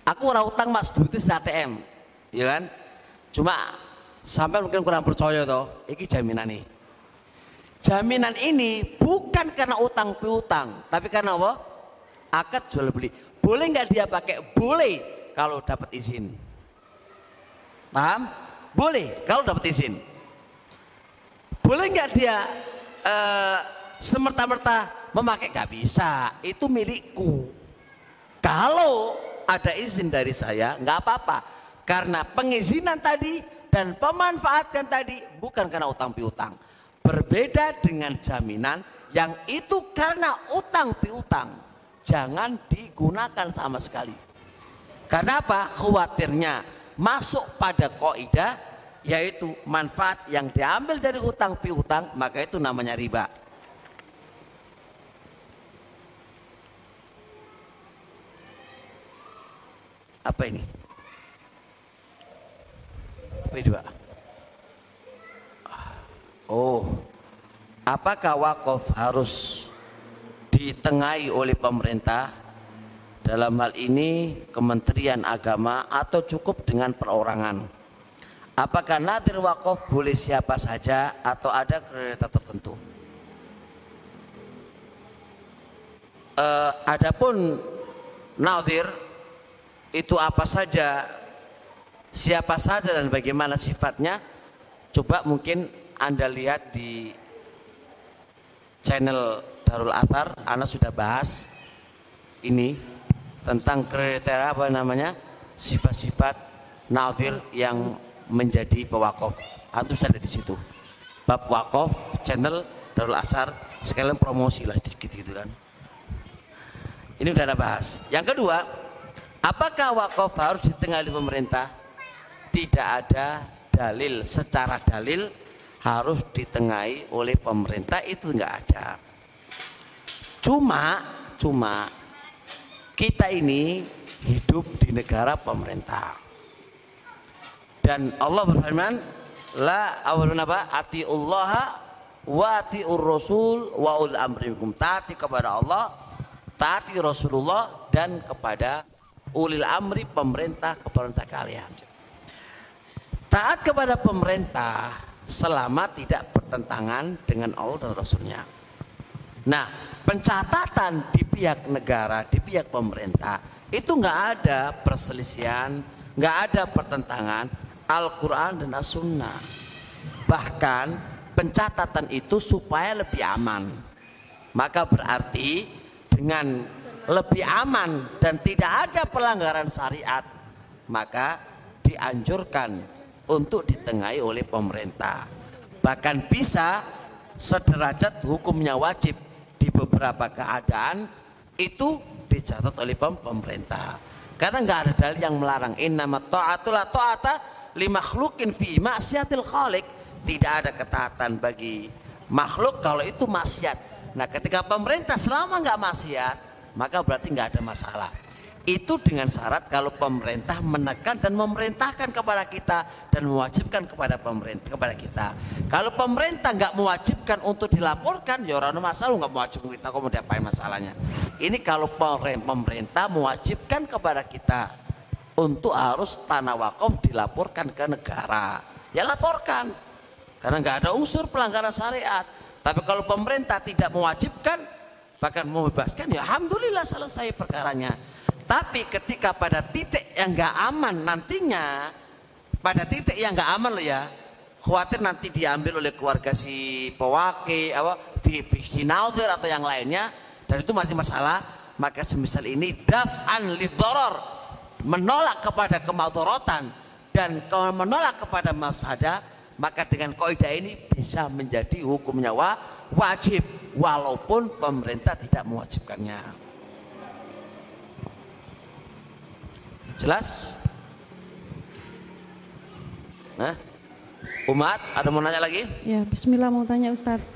Aku ora utang mas, duitnya di ATM, ya kan? Cuma sampai mungkin kurang percaya toh, iki jaminan nih Jaminan ini bukan karena utang piutang, tapi karena apa? Akad jual beli. Boleh nggak dia pakai? Boleh kalau dapat izin. Paham? Boleh kalau dapat izin. Boleh nggak dia uh, semerta-merta memakai? Gak bisa. Itu milikku. Kalau ada izin dari saya, nggak apa-apa. Karena pengizinan tadi dan pemanfaatkan tadi bukan karena utang piutang Berbeda dengan jaminan yang itu karena utang piutang. Jangan digunakan sama sekali. Karena apa? Khawatirnya masuk pada koidah yaitu manfaat yang diambil dari utang piutang maka itu namanya riba. Apa ini? Apa ini? Oh, apakah wakaf harus ditengahi oleh pemerintah? Dalam hal ini Kementerian Agama atau cukup dengan perorangan? Apakah nadir wakaf boleh siapa saja atau ada kriteria tertentu? Uh, adapun nadir itu apa saja, siapa saja dan bagaimana sifatnya? Coba mungkin anda lihat di channel Darul Athar, Anda sudah bahas ini tentang kriteria apa namanya sifat-sifat nadir yang menjadi pewakaf. Antum ada di situ. Bab wakaf channel Darul Asar sekalian promosi lah dikit gitu kan. Ini udah ada bahas. Yang kedua, apakah wakaf harus ditengahi pemerintah? Tidak ada dalil secara dalil harus ditengahi oleh pemerintah itu enggak ada. Cuma, cuma kita ini hidup di negara pemerintah. Dan Allah berfirman, la awalun apa? Allah wa atiur rasul wa ul amrikum. Taati kepada Allah, taati Rasulullah dan kepada ulil amri pemerintah pemerintah kalian. Taat kepada pemerintah selama tidak bertentangan dengan Allah dan Rasulnya. Nah, pencatatan di pihak negara, di pihak pemerintah itu nggak ada perselisihan, nggak ada pertentangan Al-Quran dan As-Sunnah. Bahkan pencatatan itu supaya lebih aman. Maka berarti dengan lebih aman dan tidak ada pelanggaran syariat, maka dianjurkan untuk ditengahi oleh pemerintah. Bahkan bisa sederajat hukumnya wajib di beberapa keadaan itu dicatat oleh pemerintah. Karena nggak ada dalil yang melarang. Innama ta'atul ta'ata lima khlukin fi maksiatil khalik. Tidak ada ketaatan bagi makhluk kalau itu maksiat. Nah ketika pemerintah selama nggak maksiat, maka berarti nggak ada masalah itu dengan syarat kalau pemerintah menekan dan memerintahkan kepada kita dan mewajibkan kepada pemerintah kepada kita. Kalau pemerintah nggak mewajibkan untuk dilaporkan, ya orang masalah nggak mewajibkan kita kok mau diapain masalahnya. Ini kalau pemerintah mewajibkan kepada kita untuk harus tanah wakaf dilaporkan ke negara, ya laporkan karena nggak ada unsur pelanggaran syariat. Tapi kalau pemerintah tidak mewajibkan bahkan membebaskan, ya alhamdulillah selesai perkaranya. Tapi ketika pada titik yang nggak aman nantinya, pada titik yang nggak aman loh ya, khawatir nanti diambil oleh keluarga si pewakil apa naudir atau yang lainnya dan itu masih masalah maka semisal ini daf'an lidoror menolak kepada kemaudorotan dan menolak kepada mafsada maka dengan kaidah ini bisa menjadi hukumnya wa, wajib walaupun pemerintah tidak mewajibkannya. Jelas? Nah umat ada mau nanya lagi? Ya, Bismillah mau tanya Ustadz.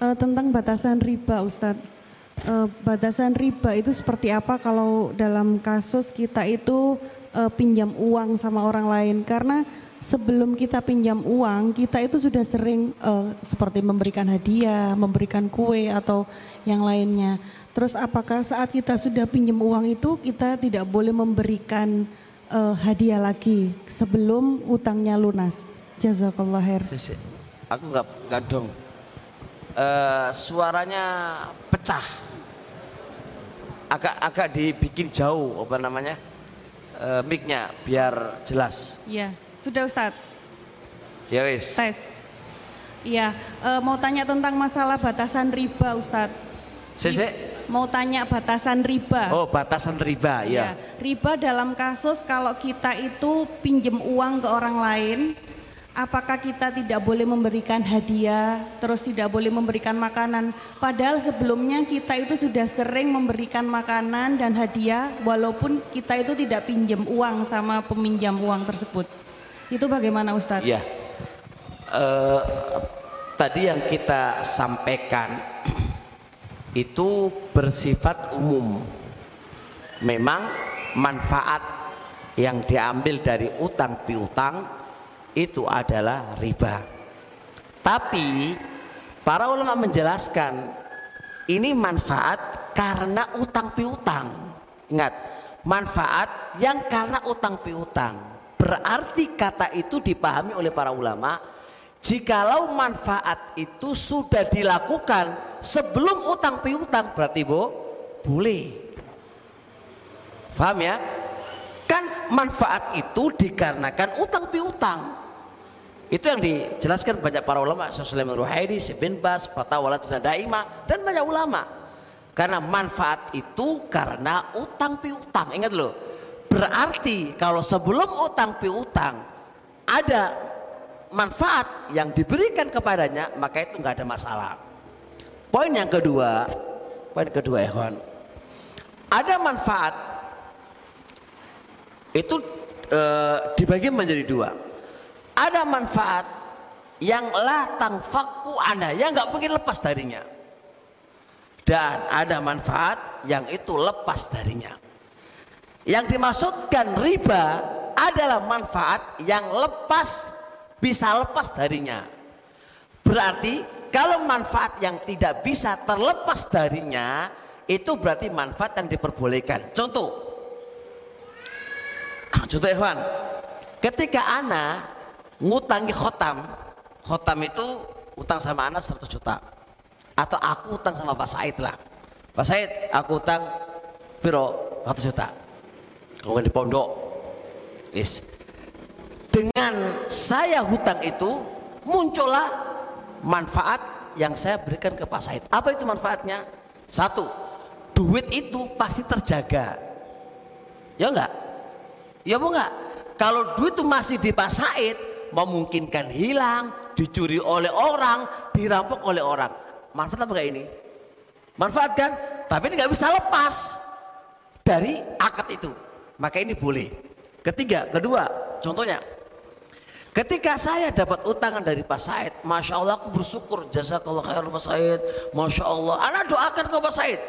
Eh, tentang batasan riba Ustadz. Eh, batasan riba itu seperti apa kalau dalam kasus kita itu eh, pinjam uang sama orang lain? Karena sebelum kita pinjam uang, kita itu sudah sering eh, seperti memberikan hadiah, memberikan kue atau yang lainnya. Terus apakah saat kita sudah pinjam uang itu kita tidak boleh memberikan eh, hadiah lagi sebelum utangnya lunas? Jazakallah khair. Aku nggak nggak dong. Eh, suaranya pecah. Agak agak dibikin jauh apa namanya eh, mic-nya biar jelas. Iya, sudah Ustadz. Ya wis. Tes. Iya, eh, mau tanya tentang masalah batasan riba Ustadz. Sisi. Mau tanya batasan riba. Oh batasan riba Iya, ya. Riba dalam kasus kalau kita itu pinjem uang ke orang lain, apakah kita tidak boleh memberikan hadiah, terus tidak boleh memberikan makanan. Padahal sebelumnya kita itu sudah sering memberikan makanan dan hadiah walaupun kita itu tidak pinjem uang sama peminjam uang tersebut. Itu bagaimana Ustadz? Ya. Eh, tadi yang kita sampaikan *clears throat* itu bersifat umum. Memang manfaat yang diambil dari utang piutang itu adalah riba. Tapi para ulama menjelaskan ini manfaat karena utang piutang. Ingat, manfaat yang karena utang piutang. Berarti kata itu dipahami oleh para ulama jikalau manfaat itu sudah dilakukan sebelum utang piutang berarti bu boleh. Paham ya? Kan manfaat itu dikarenakan utang piutang. Itu yang dijelaskan banyak para ulama, Sulaiman Ruhaidi, Ibn Bas, Fatwa Lajnah Daimah dan banyak ulama. Karena manfaat itu karena utang piutang. Ingat loh. Berarti kalau sebelum utang piutang ada manfaat yang diberikan kepadanya, maka itu nggak ada masalah. Poin yang kedua, poin kedua ya kawan. Ada manfaat itu e, dibagi menjadi dua. Ada manfaat yang la tangfaku anda yang nggak mungkin lepas darinya. Dan ada manfaat yang itu lepas darinya. Yang dimaksudkan riba adalah manfaat yang lepas bisa lepas darinya. Berarti kalau manfaat yang tidak bisa terlepas darinya itu berarti manfaat yang diperbolehkan. Contoh, contoh Ikhwan, ketika ana ngutangi khotam, khotam itu utang sama ana 100 juta. Atau aku utang sama Pak Said lah. Pak Said, aku utang piro 100 juta. Kalau di pondok. Yes. Dengan saya hutang itu muncullah manfaat yang saya berikan ke Pak Said. Apa itu manfaatnya? Satu, duit itu pasti terjaga. Ya enggak? Ya mau enggak? Kalau duit itu masih di Pak Said, memungkinkan hilang, dicuri oleh orang, dirampok oleh orang. Manfaat apa enggak ini? Manfaat kan? Tapi ini nggak bisa lepas dari akad itu. Maka ini boleh. Ketiga, kedua, contohnya, Ketika saya dapat utangan dari Pak Said, Masya Allah aku bersyukur Jazakallah khair Pak Said Masya Allah, anak doakan ke Pak Said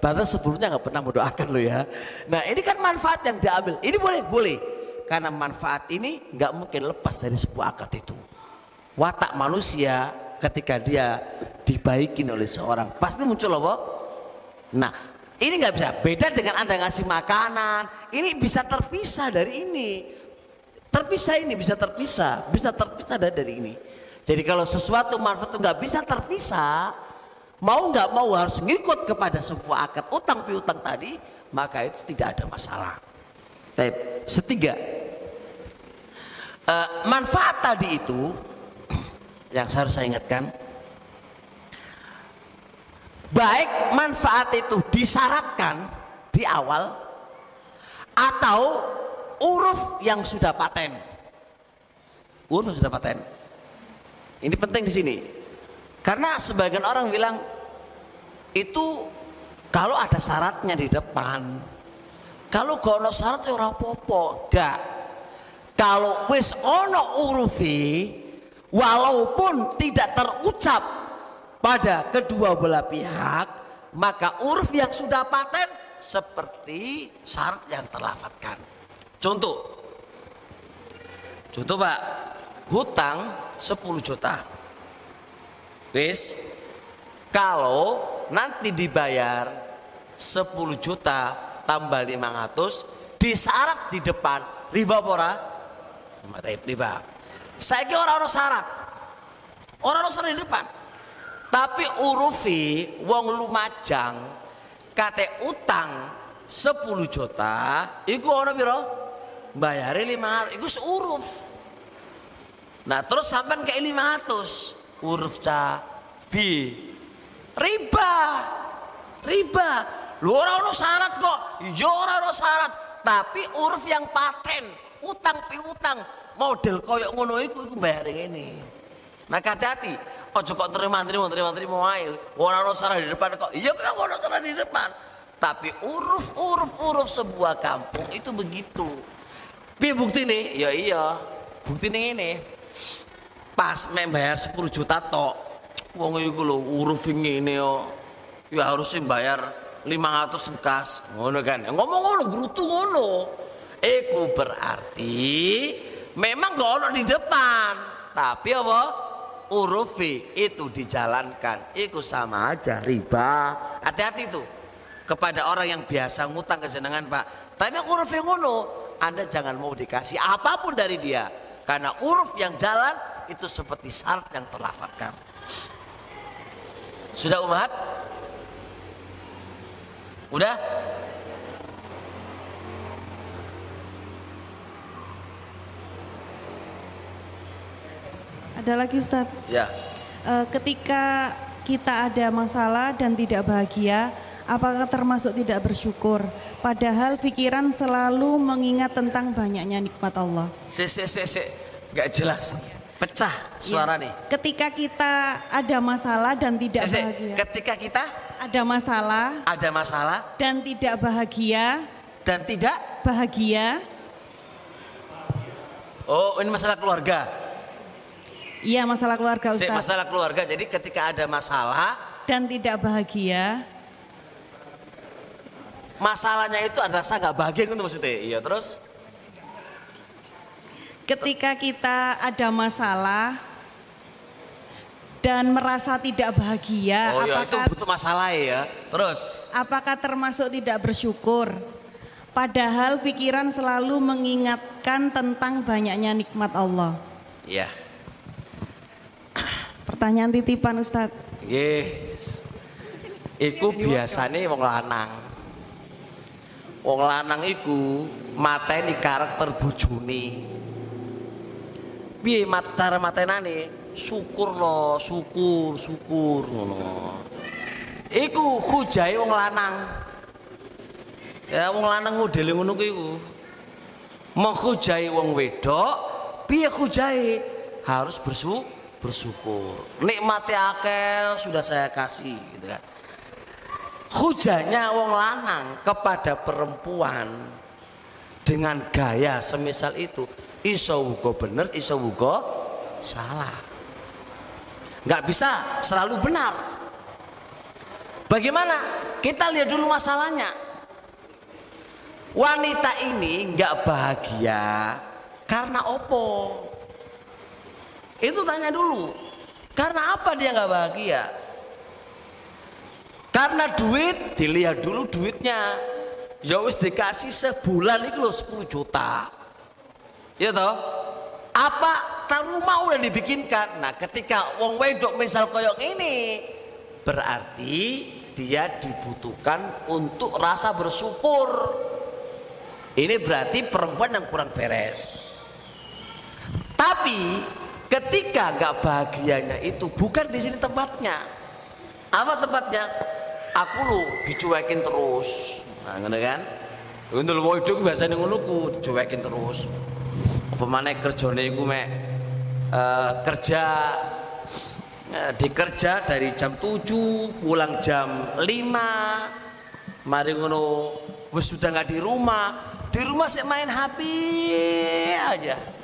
Padahal sebelumnya nggak pernah mendoakan lo ya Nah ini kan manfaat yang diambil Ini boleh, boleh Karena manfaat ini nggak mungkin lepas dari sebuah akad itu Watak manusia ketika dia dibaikin oleh seorang Pasti muncul apa? Nah ini nggak bisa Beda dengan anda ngasih makanan Ini bisa terpisah dari ini Terpisah ini bisa terpisah, bisa terpisah dari, ini. Jadi kalau sesuatu manfaat itu nggak bisa terpisah, mau nggak mau harus ngikut kepada sebuah akad utang piutang tadi, maka itu tidak ada masalah. Tapi setiga, Eh, manfaat tadi itu *clears throat* yang harus saya ingatkan baik manfaat itu disyaratkan di awal atau uruf yang sudah paten. Uruf yang sudah paten. Ini penting di sini. Karena sebagian orang bilang itu kalau ada syaratnya di depan. Kalau gak ono syarat ya ora apa-apa. Gak kalau wis ono urufi walaupun tidak terucap pada kedua belah pihak maka uruf yang sudah paten seperti syarat yang terlafatkan contoh. Contoh pak. Hutang 10 juta. Wis. Kalau nanti dibayar 10 juta tambah 500 disyarat di depan riba pora riba saya kira orang-orang syarat. Orang-orang syarat di depan. Tapi urufi wong lumajang kate utang 10 juta iku ono piro? Bayari 500 iku seuruf. Nah terus sampean kayak 500 huruf ca B. Riba. Riba. Lu orang ono syarat kok. Iya orang ono syarat. Tapi uruf yang paten utang piutang model koyok ngono iku iku bayar ini maka hati-hati. Ojo kok terima terima terima terima wae. Orang ono syarat di depan kok. Iya kok ono syarat di depan. Tapi uruf uruf uruf sebuah kampung itu begitu. Piye bukti nih ya iya. Bukti nih ini pas membayar 10 juta tok. Wong iku lho uruf ngene yo. Ya harusnya bayar 500 kas ngono kan? Ngomong ngono grutu ngono iku berarti memang gak ono di depan. Tapi apa? Urufi itu dijalankan. Itu sama aja riba. Hati-hati tuh. Kepada orang yang biasa ngutang kesenangan pak. Tapi yang uruf yang ngono anda jangan mau dikasih apa pun dari dia. Karena uruf yang jalan itu seperti syarat yang terlafatkan sudah umat? Udah Ada lagi Ustadz. ya Eh, ketika kita ada masalah dan tidak bahagia, apakah termasuk tidak bersyukur? Padahal pikiran selalu mengingat tentang banyaknya nikmat Allah. se se se se nggak jelas pecah suara Ya. nih Ketika kita ada masalah dan tidak se, se. bahagia, ketika kita ada masalah ada masalah dan tidak bahagia, dan tidak bahagia, oh ini masalah keluarga iya masalah keluarga Ustaz, masalah keluarga. Jadi ketika ada masalah dan tidak bahagia, masalahnya itu ada rasa nggak bahagia itu maksudnya. Iya terus? Ketika kita ada masalah dan merasa tidak bahagia, oh iya itu apakah butuh masalah ya terus? Apakah termasuk tidak bersyukur? Padahal pikiran selalu mengingatkan tentang banyaknya nikmat Allah. iya Pertanyaan titipan Ustadz. yes iku biasanya wong lanang. Wong lanang iku mateni karakter bojone. Piye mat cara matenane? Syukur lo syukur syukur. Ngono iku hujae wong lanang. Ya wong lanang modele ngono kuwi iku. Menghujai wong wedok piye hujae harus bersu bersyukur. Nikmati akeh sudah saya kasih gitu kan. Hujanya wong lanang kepada perempuan dengan gaya semisal itu iso uga bener iso uga salah. Nggak bisa selalu benar. Bagaimana? Kita lihat dulu masalahnya. Wanita ini nggak bahagia karena opo itu tanya dulu. Karena apa dia nggak bahagia? Karena duit dilihat dulu duitnya. Ya wis dikasih sebulan itu loh 10 juta. Ya toh? Apa rumah udah dibikinkan? Nah ketika wong wedok misal koyok ini berarti dia dibutuhkan untuk rasa bersyukur. Ini berarti perempuan yang kurang beres. Tapi ketika nggak bahagianya itu bukan di sini tempatnya. Apa tempatnya? Aku lu dicuekin terus. Nah, ngono kan? Lho itu biasanya ngono ku dicuekin terus. Apa maneh kerjane iku mek eh, kerja eh, dikerja dari jam 7 pulang jam 5 mari ngono wis sudah nggak di rumah di rumah sih main HP aja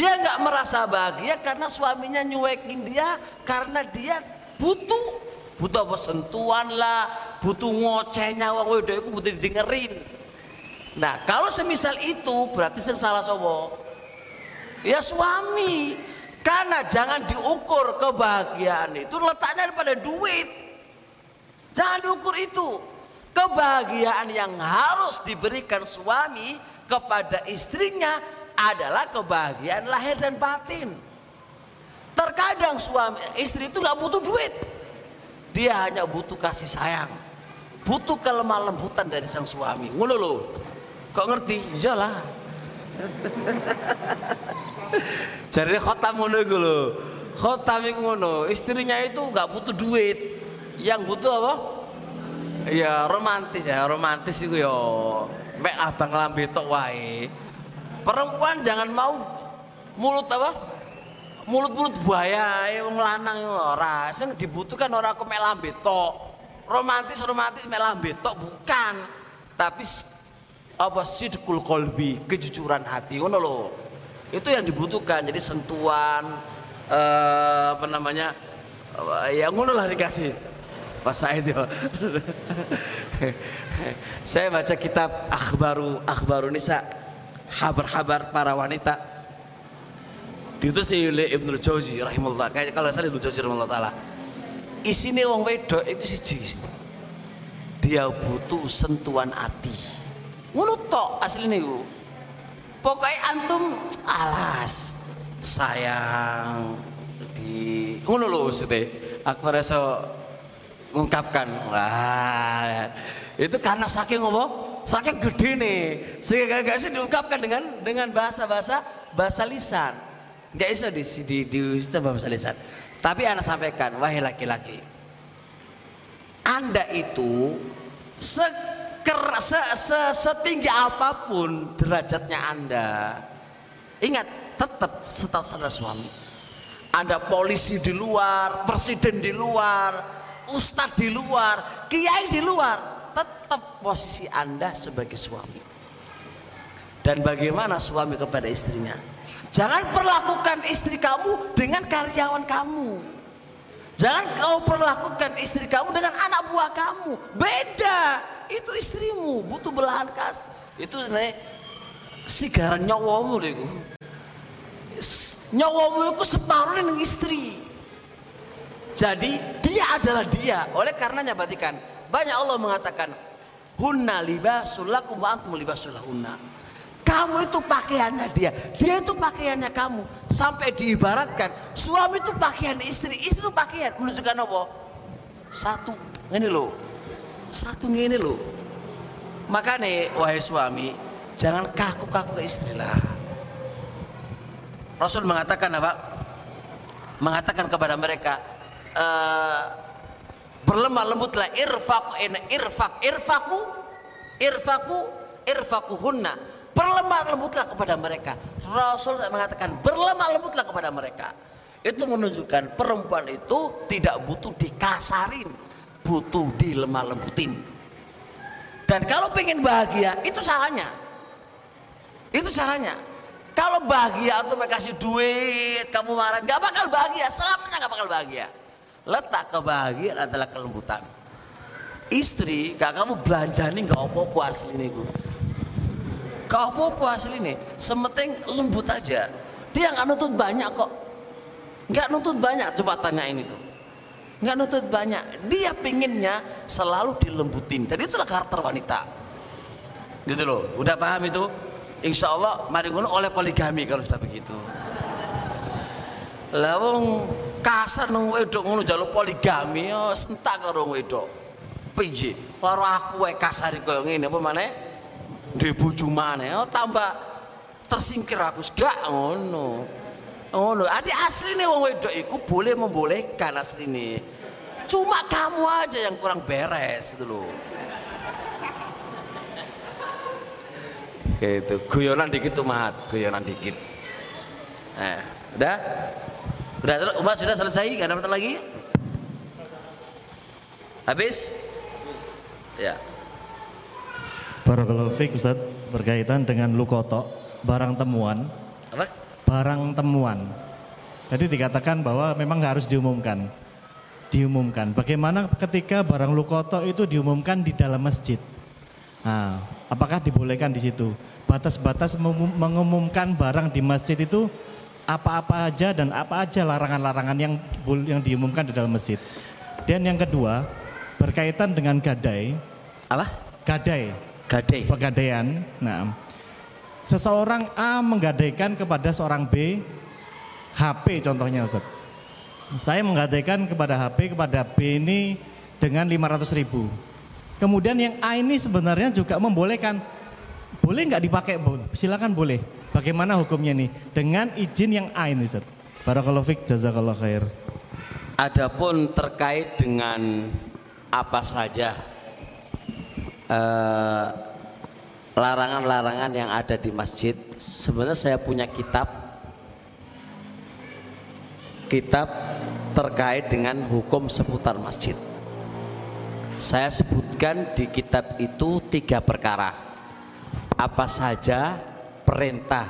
dia nggak merasa bahagia karena suaminya nyuekin dia karena dia butuh. Butuh apa? Sentuhan lah butuh ngocehnya wong wedo iku butuh didengerin. Nah kalau semisal itu berarti sing salah sobo ya suami. Karena jangan diukur kebahagiaan itu letaknya pada duit. Jangan diukur itu. Kebahagiaan yang harus diberikan suami kepada istrinya adalah kebahagiaan lahir dan batin. Terkadang suami istri itu nggak butuh duit, dia hanya butuh kasih sayang, butuh kelemah lembutan dari sang suami. Ngono loh, kok ngerti? Iyalah. *laughs* Jadi khotam ngono iku lho. Khotam ngono, istrinya itu nggak butuh duit. Yang butuh apa? Ya romantis ya, romantis itu ya. Mek abang lambe tok wae. Perempuan jangan mau mulut apa? Mulut-mulut buaya, wong lanang ora. Sing dibutuhkan ora kok mek lambe tok. Romantis romantis mek lambe tok bukan. Tapi apa sidqul kolbi, kejujuran hati ngono lho. Itu yang dibutuhkan. Jadi sentuhan eh, apa namanya? eh, ya ngono lah dikasih. Pas Said ya. *laughs* Saya baca kitab Akhbaru Akhbaru Nisa, kabar-kabar para wanita. Ditulis oleh Ibnu Jauzi rahimahullah. Kayak kalau saya Ibnu Jauzi rahimahullah taala. Isine wong wedok iku siji. Dia butuh sentuhan hati. Ngono tok asline iku. Pokoknya antum alas sayang di ngono lho maksudnya. Aku rasa mengungkapkan wah itu karena saking apa saking gede nih. Sehingga gak bisa diungkapkan dengan dengan bahasa bahasa bahasa lisan. Nggak bisa di di, di, di bahasa lisan. Tapi anak sampaikan wahai laki-laki anda itu seker, se, se, setinggi apa pun derajatnya anda ingat tetap status anda suami. Ada polisi di luar presiden di luar ustadz di luar, kiai di luar, tetap posisi Anda sebagai suami. Dan bagaimana suami kepada istrinya? Jangan perlakukan istri kamu dengan karyawan kamu. Jangan kau perlakukan istri kamu dengan anak buah kamu. Beda. Itu istrimu, butuh belahan kas. Itu sebenarnya sigaran nyawamu itu. Nyawamu itu separuh dengan istri. Jadi dia adalah dia. Oleh karenanya perhatikan, banyak Allah mengatakan hunna libasul lakum wa antum libasul hunna. Kamu itu pakaiannya dia, dia itu pakaiannya kamu. Sampai diibaratkan suami itu pakaian istri, istri itu pakaian menunjukkan apa? Satu, ini loh. Satu ini loh. Makanya wahai suami, jangan kaku-kaku ke istri lah. Rasul mengatakan apa? Mengatakan kepada mereka, uh, berlemah lembutlah irfaq irfaq irfaku irfaku irfaku hunna berlemah lembutlah kepada mereka. Rasul mengatakan berlemah lembutlah kepada mereka. Itu menunjukkan perempuan itu tidak butuh dikasarin butuh dilemah lembutin. Dan kalau pengen bahagia itu caranya. Itu caranya. Kalau bahagia atau kasih duit kamu marah nggak bakal bahagia. Selamanya nggak bakal bahagia letak kebahagiaan adalah kelembutan. Istri gak kamu belanja nih gak apa-apa asli nih gak apa-apa asli nih sementing lembut aja. Dia gak nuntut banyak kok. Gak nuntut banyak. Coba tanya ini tuh nggak nuntut banyak. Dia pinginnya selalu dilembutin. Dan itulah karakter wanita. Gitu loh. Udah paham itu? Insya Allah mari oleh poligami kalau sudah begitu lawung kasar nang wedok ngono jaluk poligami yo sentak karo wedok. Piye karo aku wae kasar koyo ngene apa maneh? Ndek bojo maneh. Oh tambah tersingkir aku gak ngono. Ngono. Ati asli nih wong wedok iku boleh membolehkan asli nih cuma kamu aja yang kurang beres itu loh gitu. Guyonan dikit tuh mat. Guyonan dikit. Nah udah udah umat sudah selesai? Gak ada lagi? Habis? Ya. Barakallahu fiik Ustaz. Berkaitan dengan lukoto barang temuan. Apa? Barang temuan. Jadi dikatakan bahwa memang harus diumumkan. Diumumkan. Bagaimana ketika barang lukoto itu diumumkan di dalam masjid? Nah apakah dibolehkan di situ? Batas-batas mengum- mengumumkan barang di masjid itu apa-apa aja dan apa aja larangan-larangan yang yang diumumkan di dalam masjid dan yang kedua berkaitan dengan gadai apa gadai gadai pegadaian. Nah, seseorang A menggadaikan kepada seorang B HP contohnya Ustaz. Saya menggadaikan kepada HP kepada B ini dengan 500 ribu. Kemudian yang A ini sebenarnya juga membolehkan boleh nggak dipakai? Silakan boleh. Bagaimana hukumnya nih? Dengan izin yang A ini Ustaz. Barakallahu fiik, jazakallah khair. Adapun terkait dengan apa saja eh, larangan-larangan yang ada di masjid, sebenarnya saya punya kitab kitab terkait dengan hukum seputar masjid. Saya sebutkan di kitab itu tiga perkara. Apa saja perintah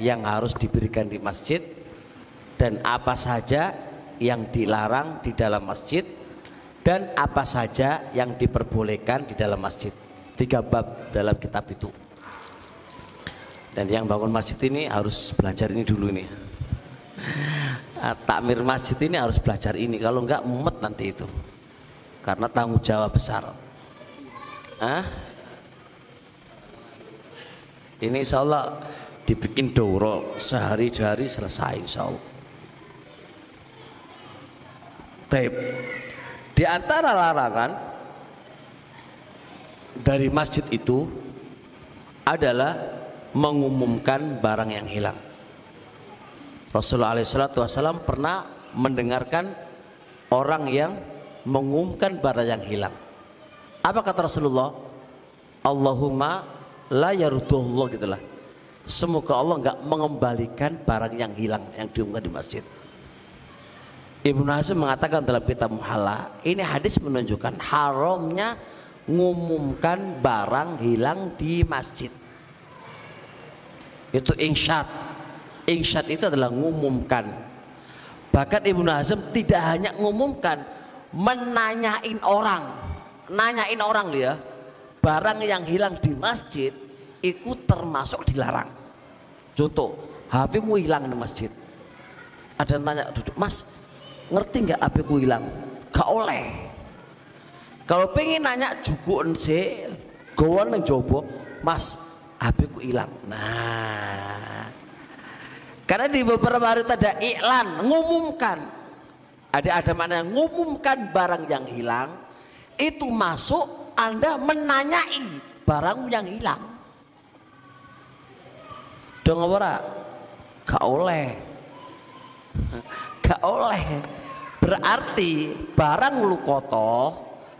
yang harus diberikan di masjid dan apa saja yang dilarang di dalam masjid dan apa saja yang diperbolehkan di dalam masjid. Tiga bab dalam kitab itu. Dan yang bangun masjid ini harus belajar ini dulu nih. Ah, Takmir masjid ini harus belajar ini. Kalau enggak mumet nanti itu. Karena tanggung jawab besar. Hah? Ini insya Allah dibikin doro sehari dua hari selesai insya Allah. Taib. Di antara larangan dari masjid itu adalah mengumumkan barang yang hilang. Rasulullah SAW pernah mendengarkan orang yang mengumumkan barang yang hilang. Apa kata Rasulullah? Allahumma la yarudullah gitulah. Semoga Allah nggak mengembalikan barang yang hilang yang diumumkan di masjid. Ibnu Hazm mengatakan dalam kitab Muhalla, ini hadis menunjukkan haramnya ngumumkan barang hilang di masjid. Itu insyad. Insyad itu adalah ngumumkan. Bahkan Ibnu Hazm tidak hanya ngumumkan, menanyain orang. Nanyain orang dia, barang yang hilang di masjid itu termasuk dilarang. Contoh, HP-mu hilang di masjid. Ada yang tanya, duduk, Mas, ngerti nggak HP ku hilang? Gak oleh. Kalau pengen nanya jukuan sih, gawon yang jobo, Mas, HP ku hilang. Nah, karena di beberapa hari ada iklan, ngumumkan. Ada ada mana yang ngumumkan barang yang hilang, itu masuk Anda menanyai barang yang hilang. Dong ora? Gak oleh. *laughs* Gak oleh. Berarti barang lukoto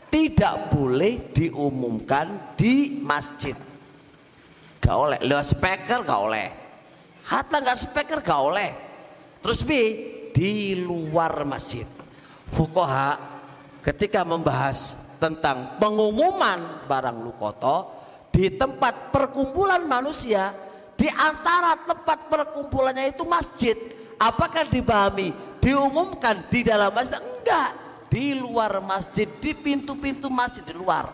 tidak boleh diumumkan di masjid. Gak oleh. Lewat speaker gak oleh. Hatta nggak speaker gak oleh. Terus bi di luar masjid. Fukoha ketika membahas tentang pengumuman barang lukoto di tempat perkumpulan manusia di antara tempat perkumpulannya itu masjid. Apakah dipahami diumumkan di dalam masjid? Enggak, di luar masjid, di pintu-pintu masjid di luar.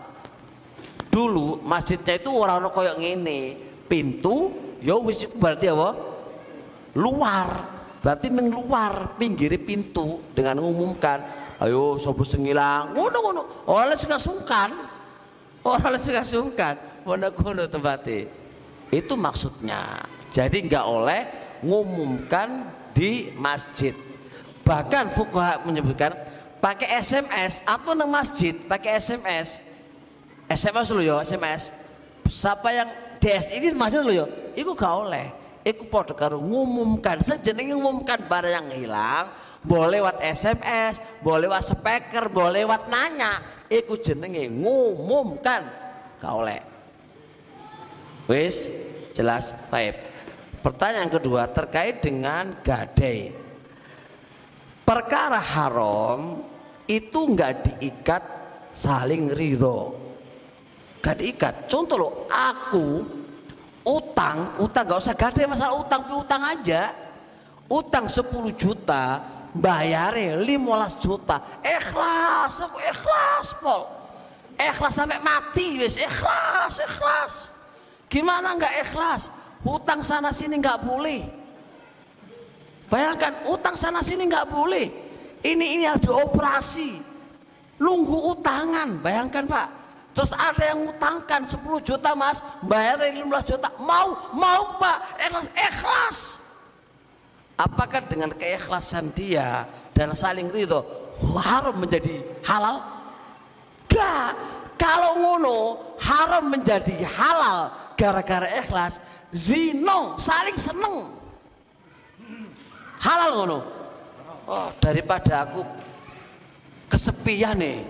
Dulu masjidnya itu orang-orang koyok ngene, pintu ya wis berarti apa? Luar. Berarti neng luar, pinggir pintu dengan mengumumkan, ayo sobo sengilang, ngono ngono. Oleh suka sungkan. Orang suka sungkan, ngono ngono tempatnya. Itu maksudnya. Jadi nggak oleh ngumumkan di masjid. Bahkan fuqaha menyebutkan pakai SMS atau nang masjid pakai SMS. SMS lo yo, SMS. Siapa yang DS ini masjid lo yo, iku gak oleh. Iku padha karo ngumumkan, sejenenge ngumumkan barang yang hilang, boleh lewat SMS, boleh lewat speaker, boleh lewat nanya, iku jenenge ngumumkan. Gak oleh. Wis jelas baik. Pertanyaan kedua terkait dengan gadai. Perkara haram itu nggak diikat saling ridho. Gak diikat. Contoh loh, aku utang, utang gak usah gadai masalah utang, utang aja. Utang 10 juta, bayarnya 15 juta. Ikhlas, aku ikhlas, Pol. Ikhlas sampai mati, wis ikhlas, ikhlas. Gimana nggak ikhlas? Hutang sana sini nggak boleh. Bayangkan utang sana sini nggak boleh. Ini ini ada operasi. Lunggu utangan, bayangkan Pak. Terus ada yang ngutangkan 10 juta mas, bayar 15 juta. Mau, mau Pak, ikhlas, ikhlas. Apakah dengan keikhlasan dia dan saling ridho haram menjadi halal? Gak. Kalau ngono haram menjadi halal gara-gara ikhlas. Zino saling seneng. Halal ngono. Oh, daripada aku kesepian nih.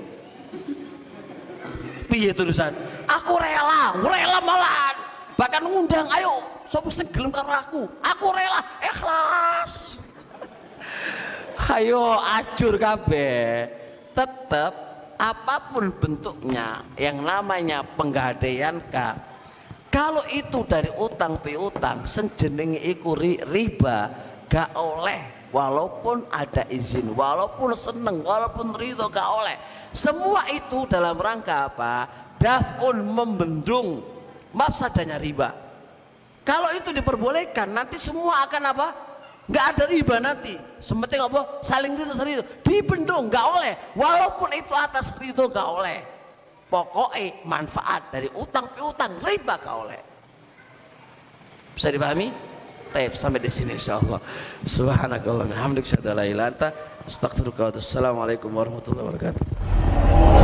Piye terusan? Aku rela, rela malahan. Bahkan ngundang, ayo, sapa sing gelem karo aku? Aku rela, ikhlas. Ayo acur kabeh. Tetap apa pun bentuknya yang namanya penggadaian kak kalau itu dari utang piutang senjenenge iku ri- riba gak oleh walaupun ada izin walaupun seneng walaupun ridho gak oleh semua itu dalam rangka apa daf'un membendung mafsadanya riba kalau itu diperbolehkan nanti semua akan apa nggak ada riba nanti sementing apa saling ridho saling ridho dibendung nggak oleh walaupun itu atas ridho nggak oleh pokoknya manfaat dari utang piutang riba gak oleh bisa dipahami? Taib sampai di sini insyaallah. Subhanakallah, hamdika, syada la ilaha illa anta, astaghfiruka wa atubu. Assalamualaikum warahmatullahi wabarakatuh.